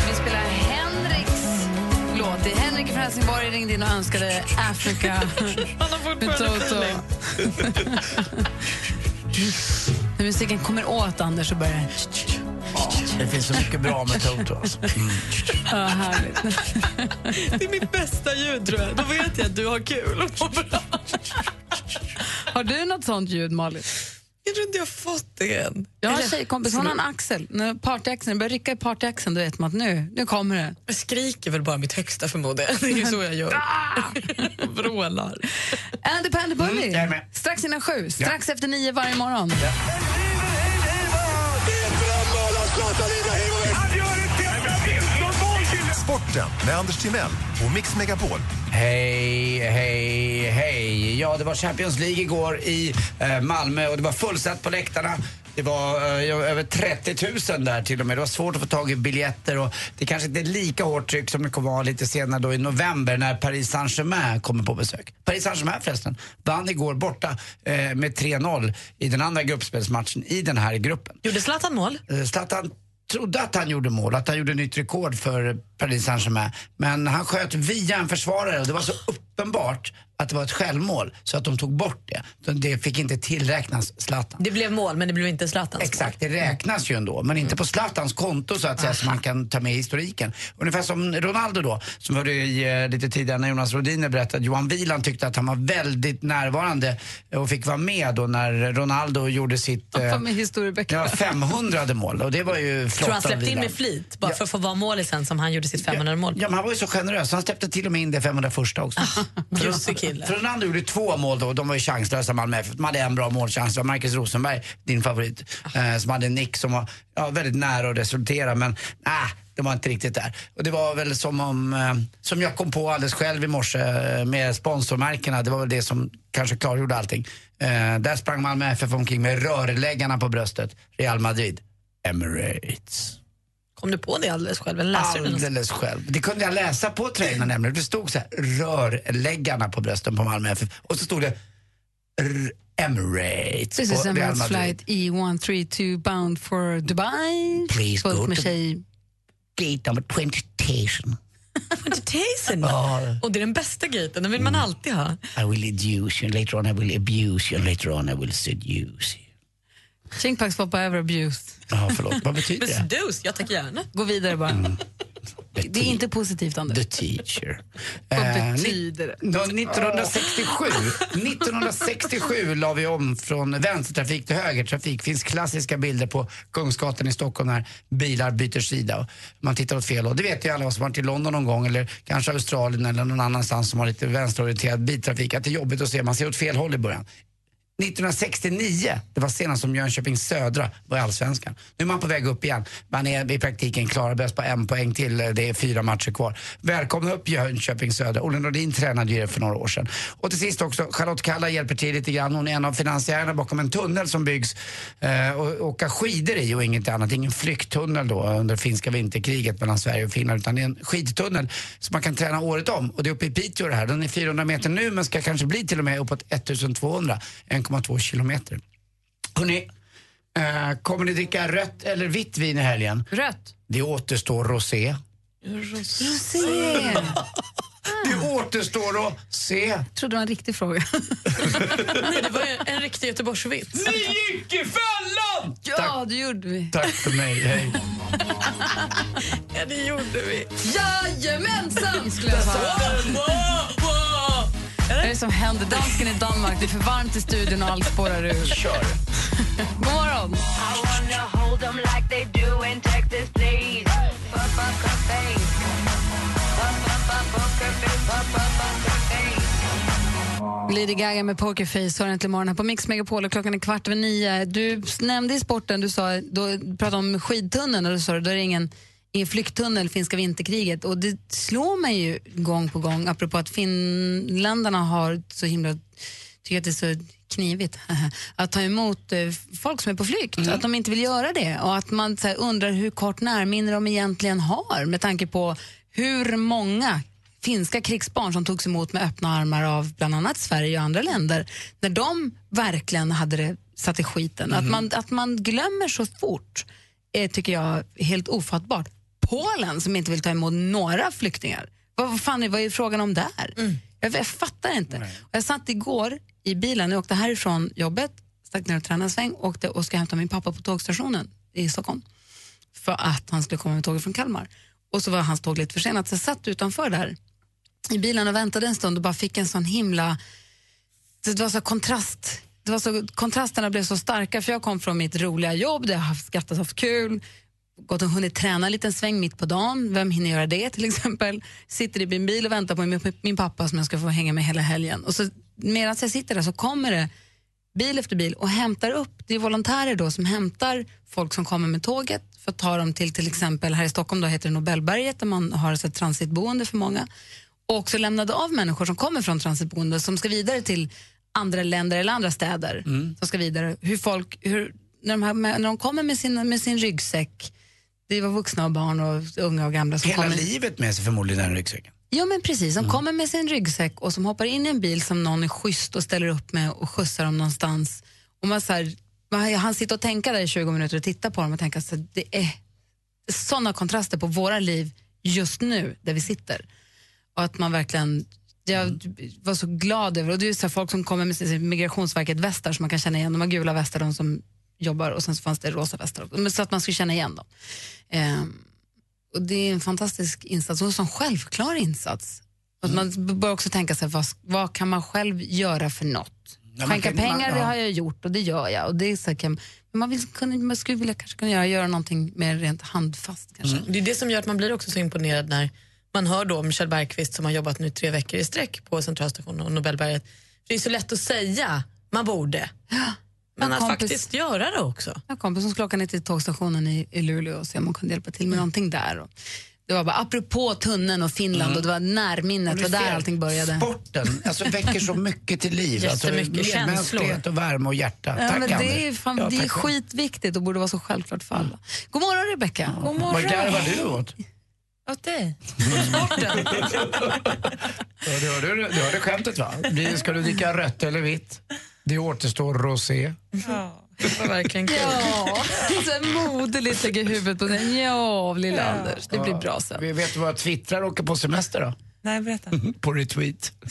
Vi spelar Henriks låt. Det är Henrik från Helsingborg ringde in och önskade Africa Han har med fortfarande Toto. feeling. När musiken kommer åt Anders så börjar det... Det finns så mycket bra med Toto. Alltså. Mm. Ja, härligt. Det är mitt bästa ljud, tror jag. Då vet jag att du har kul och mår bra. Har du något sånt ljud, Malin? Jag tror inte jag har fått det än. Jag har en tjejkompis, hon har en axel. När partyaxeln börjar rycka i partyaxeln, då vet man att nu, nu kommer det. Jag skriker väl bara mitt högsta förmodar jag. Det är ju så jag gör. Vrålar. Andy Pandy Bully, Mm, strax innan sju, strax efter nio varje morgon. Sporten med Anders Timell och Mix Megapol. Hej, hej, hej. Ja, det var Champions League igår i eh, Malmö och det var fullsatt på läktarna. Det var eh, över 30 000 där till och med. Det var svårt att få tag i biljetter och det kanske inte är lika hårt tryck som det kommer vara lite senare då i november när Paris Saint-Germain kommer på besök. Paris Saint-Germain förresten vann igår borta eh, med 3-0 i den andra gruppspelsmatchen i den här gruppen. Gjorde Zlatan mål? Eh, Zlatan trodde att han gjorde mål, att han gjorde nytt rekord för Paris Saint-Germain. Men han sköt via en försvarare och det var så uppenbart att det var ett självmål så att de tog bort det. Det fick inte tillräknas Zlatan. Det blev mål, men det blev inte Zlatans Exakt, det räknas ju ändå. Men inte på Zlatans konto så att säga som man kan ta med i historiken. Ungefär som Ronaldo då, som hörde i, eh, lite tidigare när Jonas Rodiner berättade att Johan Wieland tyckte att han var väldigt närvarande och fick vara med då när Ronaldo gjorde sitt eh, ja, 500 mål. Och det var ju flott Tror han släppte in med flit bara för att få vara målisen som han gjorde sitt 500 mål? Ja, men han var ju så generös. Han släppte till och med in det 501 också. kille. För Ronaldo gjorde två mål då. De var ju chanslösa Malmö FF. De hade en bra målchans. Det var Marcus Rosenberg, din favorit, eh, som hade en nick som var ja, väldigt nära att resultera. Men nej, det var inte riktigt där. Och det var väl som om, eh, som jag kom på alldeles själv i morse eh, med sponsormärkena. Det var väl det som kanske klargjorde allting. Eh, där sprang Malmö FF omkring med rörläggarna på bröstet. Real Madrid, Emirates. Kom du på det alldeles själv? Eller läste? Alldeles själv. Det kunde jag läsa på tröjorna nämligen. Det stod så här, rörläggarna på brösten på Malmö FF. Och så stod det Emirates. This is Emirates flight E132 bound for Dubai. Please Fullt go med to- tjej. Gate number 20 station. Tyson? Ja. Och det är den bästa gaten, den vill man alltid ha. I will educe you, later on I will abuse you, later on I will seduce you. Chinkpax var på över abuse. Ja, förlåt. Vad betyder det? seduce, jag tackar gärna. Gå vidare bara. Mm. Det är inte positivt, Anders. The teacher. Vad Eh, betyder det? Nå- 1967, 1967 la vi om från vänstertrafik till högertrafik. Det finns klassiska bilder på Kungsgatan i Stockholm när bilar byter sida och man tittar åt fel håll. Det vet ju alla som har varit i London någon gång eller kanske Australien eller någon annanstans som har lite vänsterorienterad biltrafik att det är jobbigt att se. Man ser åt fel håll i början. 1969, det var senast som Jönköping Södra var i Allsvenskan. Nu är man på väg upp igen. Man är i praktiken klara bäst på en poäng till. Det är fyra matcher kvar. Välkomna upp Jönköping Södra. Olle Nordin tränade ju det för några år sedan. Och till sist också, Charlotte Kalla hjälper till lite grann. Hon är en av finansiärerna bakom en tunnel som byggs eh, och åka skidor i och inget annat. Ingen flykttunnel då under finska vinterkriget mellan Sverige och Finland utan det är en skidtunnel som man kan träna året om. Och det är uppe i Piteå det här. Den är 400 meter nu men ska kanske bli till och med uppåt 1200. 1,2 kilometer. Hörrni, eh, kommer ni dricka rött eller vitt vin i helgen? Rött. Det återstår rosé. Rosé. Det återstår att se. Jag trodde det var en riktig fråga. Nej, det var ju en riktig Göteborgsvits. Ni gick i fällan! Ja, det gjorde vi. Tack för mig, hej. Ja, det gjorde vi. Jajamensan, skulle jag säga. Vad är det som händer? Dansken i Danmark, det är för varmt i studion och allt spårar ur. Kör. God morgon. Lady Gaga med Pokerface har äntligen morgon här på Mix Megapol och klockan är kvart över nio. Du nämnde i sporten, du sa, då pratade om skidtunneln och du sa då är det ingen, ingen flykttunnel, finska vinterkriget. Och det slår mig ju gång på gång, apropå att finländarna har så himla, tycker att det är så knivigt att ta emot eh, folk som är på flykt, att de inte vill göra det och att man här, undrar hur kort närminne de egentligen har med tanke på hur många finska krigsbarn som togs emot med öppna armar av bland annat Sverige och andra länder när de verkligen hade det satt i skiten. Att, man, att man glömmer så fort är, tycker jag, helt ofattbart. Polen som inte vill ta emot några flyktingar. Vad, vad fan är, vad är frågan om där? Jag, jag fattar inte. Och jag satt igår i bilen, jag åkte härifrån jobbet, stack ner och tränade en sväng åkte och ska hämta min pappa på tågstationen i Stockholm för att han skulle komma med tåget från Kalmar. Och så var hans tåg lite försenat, så jag satt utanför där i bilen och väntade en stund och bara fick en sån himla... Det var så kontrast. Det var så, kontrasterna blev så starka för jag kom från mitt roliga jobb där jag har skrattat och haft kul, gått och hunnit träna en liten sväng mitt på dagen. Vem hinner göra det till exempel? Sitter i min bil och väntar på min, pappa som jag ska få hänga med hela helgen. Och så medan jag sitter där så kommer det bil efter bil och hämtar upp, det är volontärer då som hämtar folk som kommer med tåget för att ta dem till till exempel här i Stockholm då heter det Nobelberget där man har ett transitboende för många och också lämnade av människor som kommer från transitboende som ska vidare till andra länder eller andra städer. Som ska vidare. Hur folk, hur, när, de här, när de kommer med sin, med sin ryggsäck, det var vuxna och barn och unga och gamla som Hela kommer. livet med sig förmodligen den ryggsäcken. Ja men precis, som kommer med sin ryggsäck och som hoppar in i en bil som någon är schysst och ställer upp med och skjutsar dem någonstans. Och man så här, man, han sitter och tänka där i 20 minuter och titta på dem och tänka så här, det är sådana kontraster på våra liv just nu där vi sitter. Och att man verkligen, jag var så glad över, och det är så folk som kommer med sin- Migrationsverket västar som man kan känna igen, de har gula västar de som jobbar och sen så fanns det rosa västar också, så att man skulle känna igen dem. Ehm, och det är en fantastisk insats och en sån självklar insats. Att man bör också tänka sig, vad, vad kan man själv göra för något? Ja, Skänka pengar, man- det ja. har jag gjort och det gör jag. Och det är så kan, men man, vill kunna, man skulle vilja kanske kunna göra, göra någonting mer rent handfast. Kanske. Det är det som gör att man blir också så imponerad när man hör då Michel Bergqvist som har jobbat nu tre veckor i sträck på Centralstationen och Nobelberget. Det är så lätt att säga, man borde. Men En att kompis- faktiskt göra det också. Jag har en kompis som skulle åka ner till tågstationen i, i Luleå och se om hon kunde hjälpa till med någonting där. Och det var bara apropå tunneln och Finland Mm. och det var närminnet, det var där allting började. Sporten alltså, väcker så mycket till liv. Jättemycket alltså, medmänsklighet och värme och hjärta. Ja, Tack men det är, fan, Ja, det är skitviktigt och borde vara så självklart för alla. God morgon Rebecka. God Vad garvar du åt? Åt dig. Ja, du, hörde, du hörde skämtet va? Ska du dricka rött eller vitt? Det återstår rosé. Ja, det var verkligen kul. Ja, så moderligt lägger huvudet på den. Ja, lilla Anders. Det blir bra sen. Vi vet du vad twittrar åker på semester då? Nej, berätta. på retweet.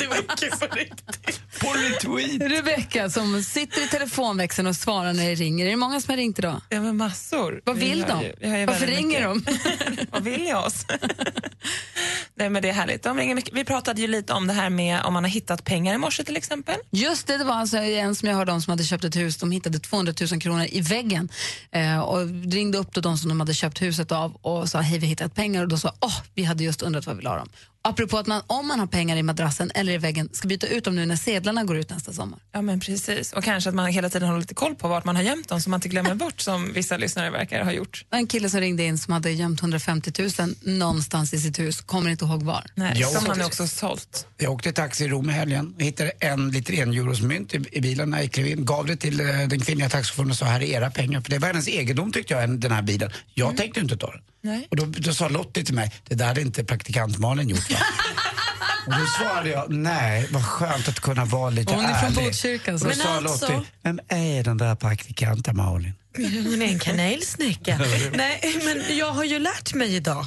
Det var kul på riktigt. På retweet. Rebecka som sitter i telefonväxeln och svarar när det ringer. Är det många som har ringt idag? Ja, men massor. Vad Vi vill de? ju- vi Varför ringer mycket. Vad vill jag oss? Nej, men det är härligt. De ringer mycket. Vi pratade ju lite om det här med om man har hittat pengar i morse till exempel. Just det, det var alltså en som jag hörde om som hade köpt ett hus. De hittade 200 000 kronor i väggen eh, och ringde upp då de som de hade köpt huset av och sa hej vi har hittat pengar och då sa åh vi hade just undrat vad vi la dem. Apropå att man om man har pengar i madrassen eller i väggen ska byta ut dem nu när sedlarna går ut nästa sommar. Ja, men precis. Och kanske att man hela tiden håller lite koll på vart man har gömt dem så man inte glömmer bort som vissa lyssnare verkar ha gjort. En kille som ringde in som hade gömt 150 000 någonstans i sitt hus, kommer inte ihåg var. Nej, Jag som han är också sålt. Jag åkte taxi i Rom i helgen och hittade en liter en euros mynt i, i bilen när jag klev in. Gav det till eh, den kvinnliga taxichauffören och sa här är era pengar. För det var hennes egendom tyckte jag, den här bilen. Jag tänkte inte ta den. Nej. Och då, då sa Lottie till mig, det där hade inte praktikant Malin gjort va? Och då svarade jag, nej vad skönt att kunna vara lite Hon är från ärlig. Botkyrka, så. Då Men sa alltså- Lottie, vem är den där praktikanten Malin? Hon är en kanelsnäcka. Nej, men jag har ju lärt mig idag.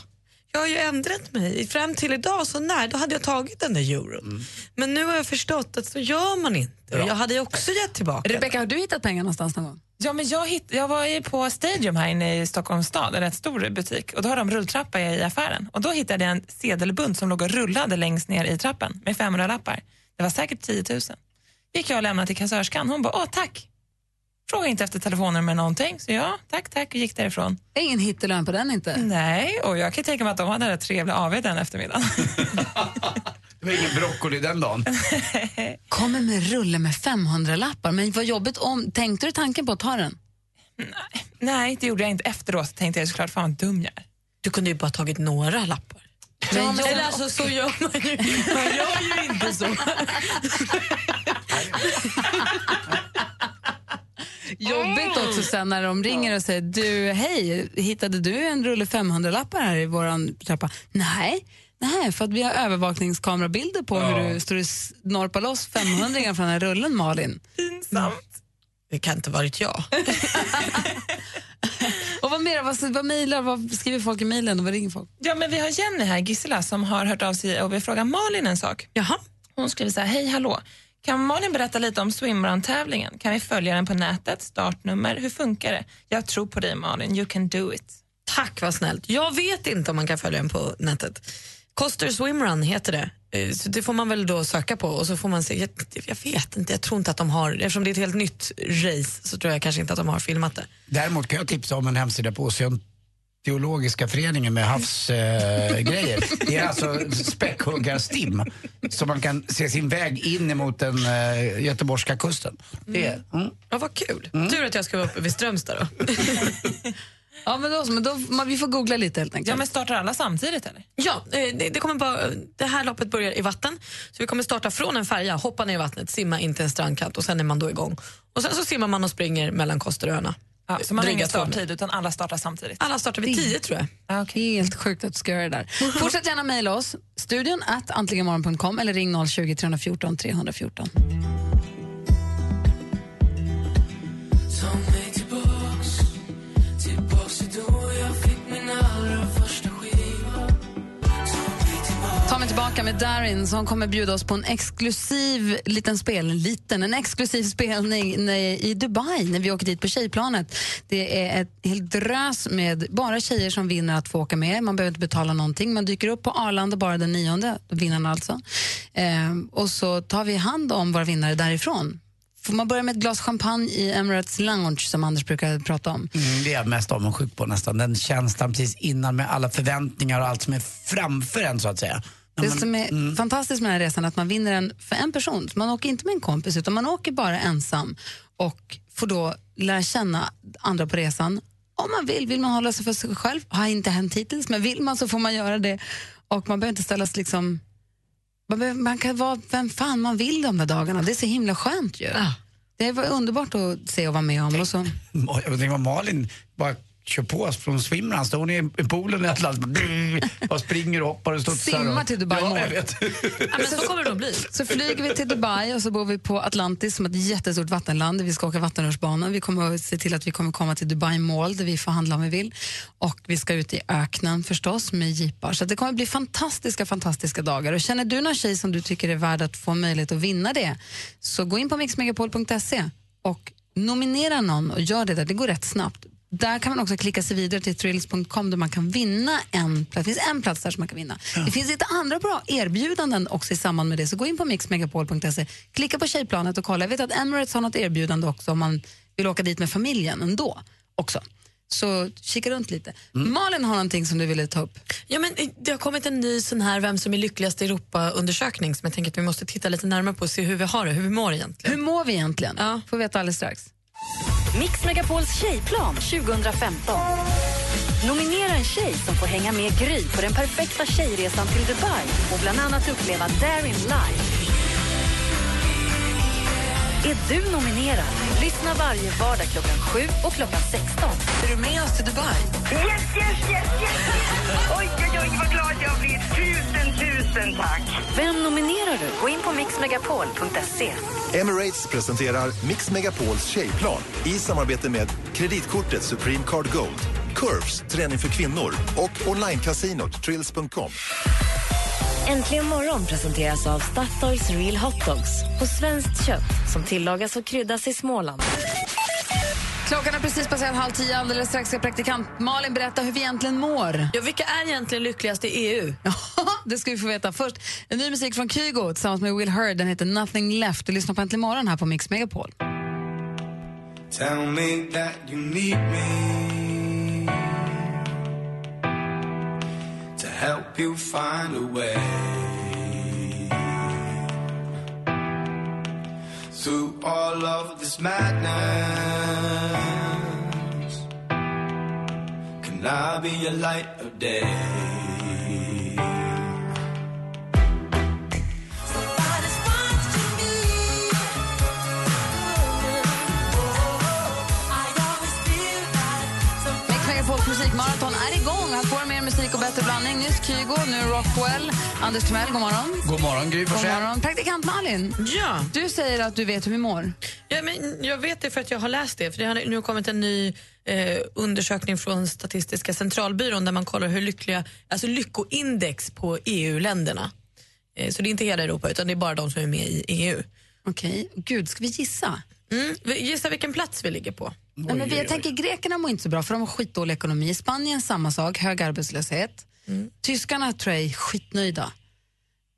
Jag har ju ändrat mig. Fram till idag, så när, då hade jag tagit den där euron. Men nu har jag förstått att så gör man inte. Och Jag hade ju också gett tillbaka. Rebecka, har du hittat pengar någonstans någon gång? Ja, men jag, hitt, jag var ju på Stadium här inne i Stockholms stad, en rätt stor butik. Och Då har de rulltrappa i affären. Och Då hittade jag en sedelbunt som låg och rullade längst ner i trappen med 500-lappar. Det var säkert 10 000. gick jag och lämnade till kassörskan. Hon bara, åh tack. Frågade inte efter telefonnummer någonting. Så ja, tack, tack och gick därifrån. Ingen hittelön på den inte? Nej, och jag kan tänka mig att de hade en rätt trevlig AW den eftermiddagen. Det var ingen broccoli den dagen. Kommer med rulle med 500-lappar. Men vad jobbigt om... Tänkte du tanken på att ta den? Nej, det gjorde jag inte. Efteråt tänkte jag såklart, fan vad dum jag är. Du kunde ju bara tagit några lappar. Ja, men Eller alltså, så gör man ju. Man gör ju inte så. Jobbigt också sen när de ringer och säger du, hej, hittade du en rulle 500-lappar här i våran trappa? Nej, nej, för att vi har övervakningskamerabilder på hur du står och snorpar loss 500 från den här rullen, Malin. Pinsamt. Det kan inte varit jag. Och vad mer, vad, vad mejlar, vad skriver folk i mejlen och vad ringer folk? Ja, men vi har Jenny här, Gisela, som har hört av sig och vill fråga Malin en sak. Jaha. Hon skriver så här, hej hallå. Kan Malin berätta lite om swimrun-tävlingen? Kan vi följa den på nätet? Startnummer? Hur funkar det? Jag tror på dig Malin, you can do it. Tack vad snällt. Jag vet inte om man kan följa den på nätet. Coster Swimrun heter det. Eh, Så det får man väl då söka på och så får man se. Jag, jag vet inte, jag tror inte att de har, eftersom det är ett helt nytt race så tror jag kanske inte att de har filmat det. Däremot kan jag tipsa om en hemsida på Oceanteologiska föreningen med havsgrejer. Eh, grejer. det är alltså späckhuggarstim så man kan se sin väg in emot den eh, göteborgska kusten. Det är, mm. Ja, vad kul. Tur att jag ska vara uppe vid Strömstad då. Ja, men då, men då, man, vi får googla lite helt enkelt. Ja, men startar alla samtidigt eller? Ja, eh, det, det, kommer bara, det här loppet börjar i vatten. Så vi kommer starta från en färja, hoppa ner i vattnet, simma in till en strandkant och sen är man då igång. Och sen så simmar man och springer mellan Kosteröarna. Ja, så man har ingen starttid utan alla startar samtidigt? Alla startar vid tio tror jag. Helt sjukt att du ska göra det där. Fortsätt gärna mejla oss, studion at antligenmorgon.com eller ring 020 314 314. Tillbaka med Darin som kommer bjuda oss på en exklusiv liten spel, liten, en exklusiv spelning i Dubai när vi åker dit på tjejplanet. Det är ett helt drös med bara tjejer som vinner att få åka med. Man behöver inte betala någonting. Man dyker upp på Arlanda bara den nionde, vinnarna alltså. Ehm, och så tar vi hand om våra vinnare därifrån. Får man börja med ett glas champagne i Emirates Lounge som Anders brukar prata om. Mm, det är jag mest avundsjuk på nästan. Den känslan precis innan med alla förväntningar och allt som är framför en så att säga. Det man- som är fantastiskt med den här resan är att man vinner den för en person. Man åker inte med en kompis utan man åker bara ensam och får då lära känna andra på resan. Om man vill, vill man hålla sig för sig själv, har inte hänt hittills, men vill man så får man göra det. Och man behöver inte ställas liksom... Man, behöver, man kan vara vem fan man vill de där dagarna. Det är så himla skönt ju. Det var underbart att se och vara med om. Och så. Jag tänker vad Malin bara kör på oss från swimrun. Står ni i poolen i Atlanten och springer och hoppar och studsar. Simmar och... till Dubai Ja, jag vet. Ja, men så kommer det nog bli. Så flyger vi till Dubai och så bor vi på Atlantis som ett jättestort vattenland vi ska åka vattenrutschbana. Vi kommer att se till att vi kommer komma till Dubai Mall där vi får handla om vi vill. Och vi ska ut i öknen förstås med jeepar. Så det kommer att bli fantastiska, fantastiska dagar. Och känner du någon tjej som du tycker är värd att få möjlighet att vinna det så gå in på mixmegapol.se och nominera någon och gör det där. Det går rätt snabbt. Där kan man också klicka sig vidare till thrills.com där man kan vinna en plats. Det finns en plats där som man kan vinna. Det finns lite andra bra erbjudanden också i samband med det. Så gå in på mixmegapol.se, klicka på tjejplanet och kolla. Jag vet att Emirates har något erbjudande också om man vill åka dit med familjen ändå. också. Så kika runt lite. Malin har någonting som du ville ta upp. Ja, men eh, det har kommit en ny sån här Vem som är lyckligast i Europa-undersökning som jag tänker att vi måste titta lite närmare på och se hur vi har det, hur vi mår egentligen. Hur mår vi egentligen? Får vi veta alldeles strax. Mix Megapols tjejplan 2015. Nominera en tjej som får hänga med Gry på den perfekta tjejresan till Dubai och bland annat uppleva Darin live. Är du nominerad? Lyssna varje vardag klockan 7 och klockan 16. Är du med oss till Dubai? Yes, yes, yes, yes! Oj, oj, oj, vad glad jag blir. Tusen, tusen tack. Vem nominerar du? Gå in på mixmegapol.se. Emirates presenterar Mix Megapols tjejplan i samarbete med kreditkortet Supreme Card Gold, Curves, träning för kvinnor och onlinecasinot Trills.com. Äntligen morgon presenteras av Statoils Real Hot Dogs på svenskt kött som tillagas och kryddas i Småland. Klockan är precis passerat halv tio. Alldeles strax ska praktikant Malin berätta hur vi egentligen mår. Ja, vilka är egentligen lyckligast i EU? det ska vi få veta. Först en ny musik från Kygo tillsammans med Will Hurd. Den heter Nothing Left. Du lyssnar på Äntligen morgon här på Mix Megapol. Tell me that you need me help you find a way through all of this madness. Can I be a light of day? Mix Megapols musikmaraton är igång. Här får och bättre blandning. Nyss Kygo, nu Rockwell. Anders Timell, god morgon. God morgon, Gry God morgon. Praktikant Malin, Ja. du säger att du vet hur vi mår. Ja, men jag vet det för att jag har läst det. För Det har nu kommit en ny eh, undersökning från Statistiska centralbyrån där man kollar hur lyckliga, alltså lyckoindex på EU-länderna. Eh, så det är inte hela Europa utan det är bara de som är med i EU. Okej, gud, ska vi gissa? Mm. Gissa vilken plats vi ligger på. Nej, men vi, jag tänker grekerna mår inte så bra för de har skitdålig ekonomi. Spanien samma sak, hög arbetslöshet. Tyskarna tror jag är skitnöjda.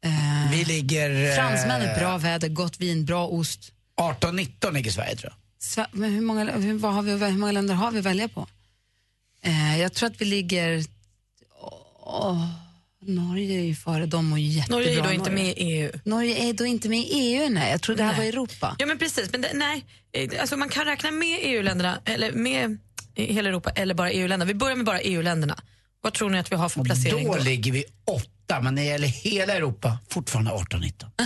Eh, Vi ligger... eh, Fransmännen, bra väder, gott vin, bra ost. 18-19 ligger Sverige tror jag. Sve- men hur, många, hur, vad har vi, hur många länder har vi att välja på? Eh, jag tror att vi ligger... Åh, Norge är ju före dem och jättebra. Norge är då inte Norge. med i EU. Norge är då inte med i EU, nej. Jag tror det här Nej. var Europa. Ja men precis, men det, nej. Eh, Alltså man kan räkna med EU-länderna, eller med hela Europa eller bara EU-länderna. Vi börjar med bara EU-länderna. Vad tror ni att vi har för placering Då då? ligger vi åtta, men när det gäller hela Europa fortfarande 18-19.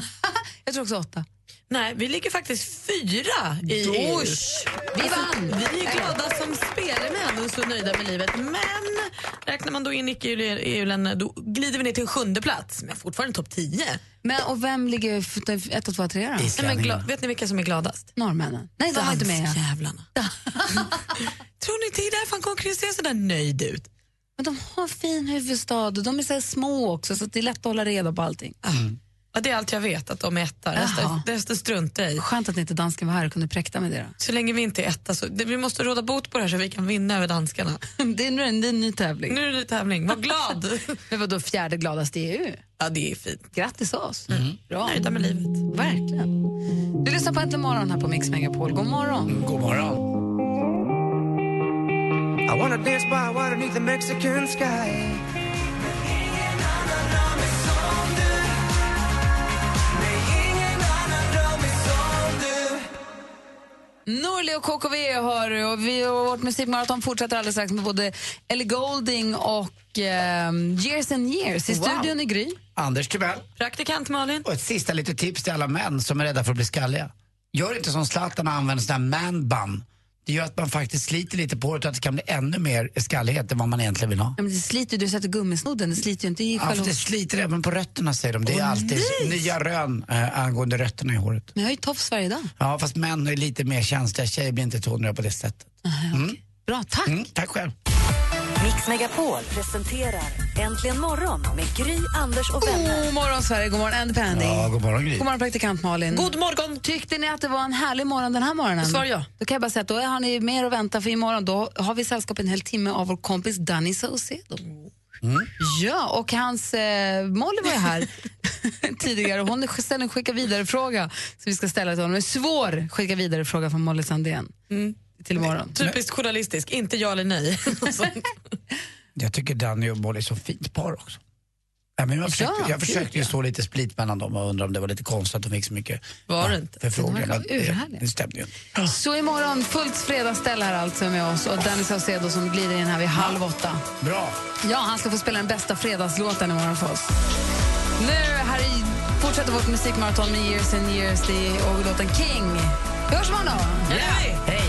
Jag tror också åtta. Nej, vi ligger faktiskt fyra i EU. Usch, vi vann! Vi är glada som spelemän och så nöjda med livet. Men räknar man då in icke-EU-länderna då glider vi ner till en sjunde plats, men fortfarande topp 10. Men, och vem ligger ett och två, tre då? Nej, men gla- vet ni vilka som är gladast? Norrmännen. Nej, de var inte med. Dansjävlarna. Tror ni inte det är därför han kommer att se så där nöjd ut? Men de har fin huvudstad och de är så här små också så det är lätt att hålla reda på allting. Ja, det är allt jag vet, att de är etta. Resten, struntar jag i. Skönt att inte dansken var här och kunde präkta med det då. Så länge vi inte är etta så det, vi måste råda bot på det här så vi kan vinna över danskarna. det, är, nu en- det är en ny tävling. Nu är det en ny tävling, var glad! Men vadå fjärde gladast i EU? ja, det är fint. Grattis oss. Bra. Nöjda med livet. Verkligen. Du lyssnar på Äntligen morgon här på Mix Megapol. God morgon. God morgon. I wanna dance by water beneath the Mexican sky. Norli och KKV hör du, och vi och vårt musikmaraton fortsätter alldeles strax med både Ellie Golding och ehm, Years and Years. I Wow. studion i Gry. Anders Timell. Praktikant Malin. Och ett sista litet tips till alla män som är rädda för att bli skalliga. Gör inte som Zlatan och använder sån här man bun. Det gör att man faktiskt sliter lite på det och att det kan bli ännu mer skallighet än vad man egentligen vill ha. Ja, men det sliter ju, du sätter gummisnodden, det sliter ju inte i Ja, själva... för det sliter även på rötterna säger de. Det är Åh, alltid nej. nya rön eh, angående rötterna i håret. Men jag har ju tofs varje dag. Ja, fast män är lite mer känsliga. Tjejer blir inte tåliga på det sättet. Mm. Bra, tack. Mm, tack själv. Mix Megapol presenterar Äntligen morgon med Gry, Anders och vänner. God morgon Sverige, god morgon Andy Pandy. Ja, god morgon Gry. God morgon praktikant Malin. God morgon! Tyckte ni att det var en härlig morgon den här morgonen? Svar ja. Då kan jag bara säga att då har ni mer att vänta för imorgon. Då har vi sällskap en hel timme av vår kompis Danny Saucedo. Ja, och hans eh, Molly var ju här tidigare och hon ställde en skicka vidare-fråga som vi ska ställa till honom. En svår skicka vidare-fråga från Molly Sandén till imorgon. Typiskt journalistisk, inte ja eller nej. Jag tycker Danny och Molly är så fint par också. Ja, men jag försökte, Ja, jag försökte ju stå lite split mellan dem och undrar om det var lite konstigt att de fick så mycket Var det ja, inte? förfrågningar. Men det, det stämde ju inte. Så imorgon, fullt fredagsställ här alltså med oss och Danny Saucedo som glider in här vid halv åtta. Bra. Ja, han ska få spela den bästa fredagslåten imorgon för oss. Nu här i, fortsätter vårt musikmaraton med Years and Years och låten King. Vi hörs imorgon då! Hej!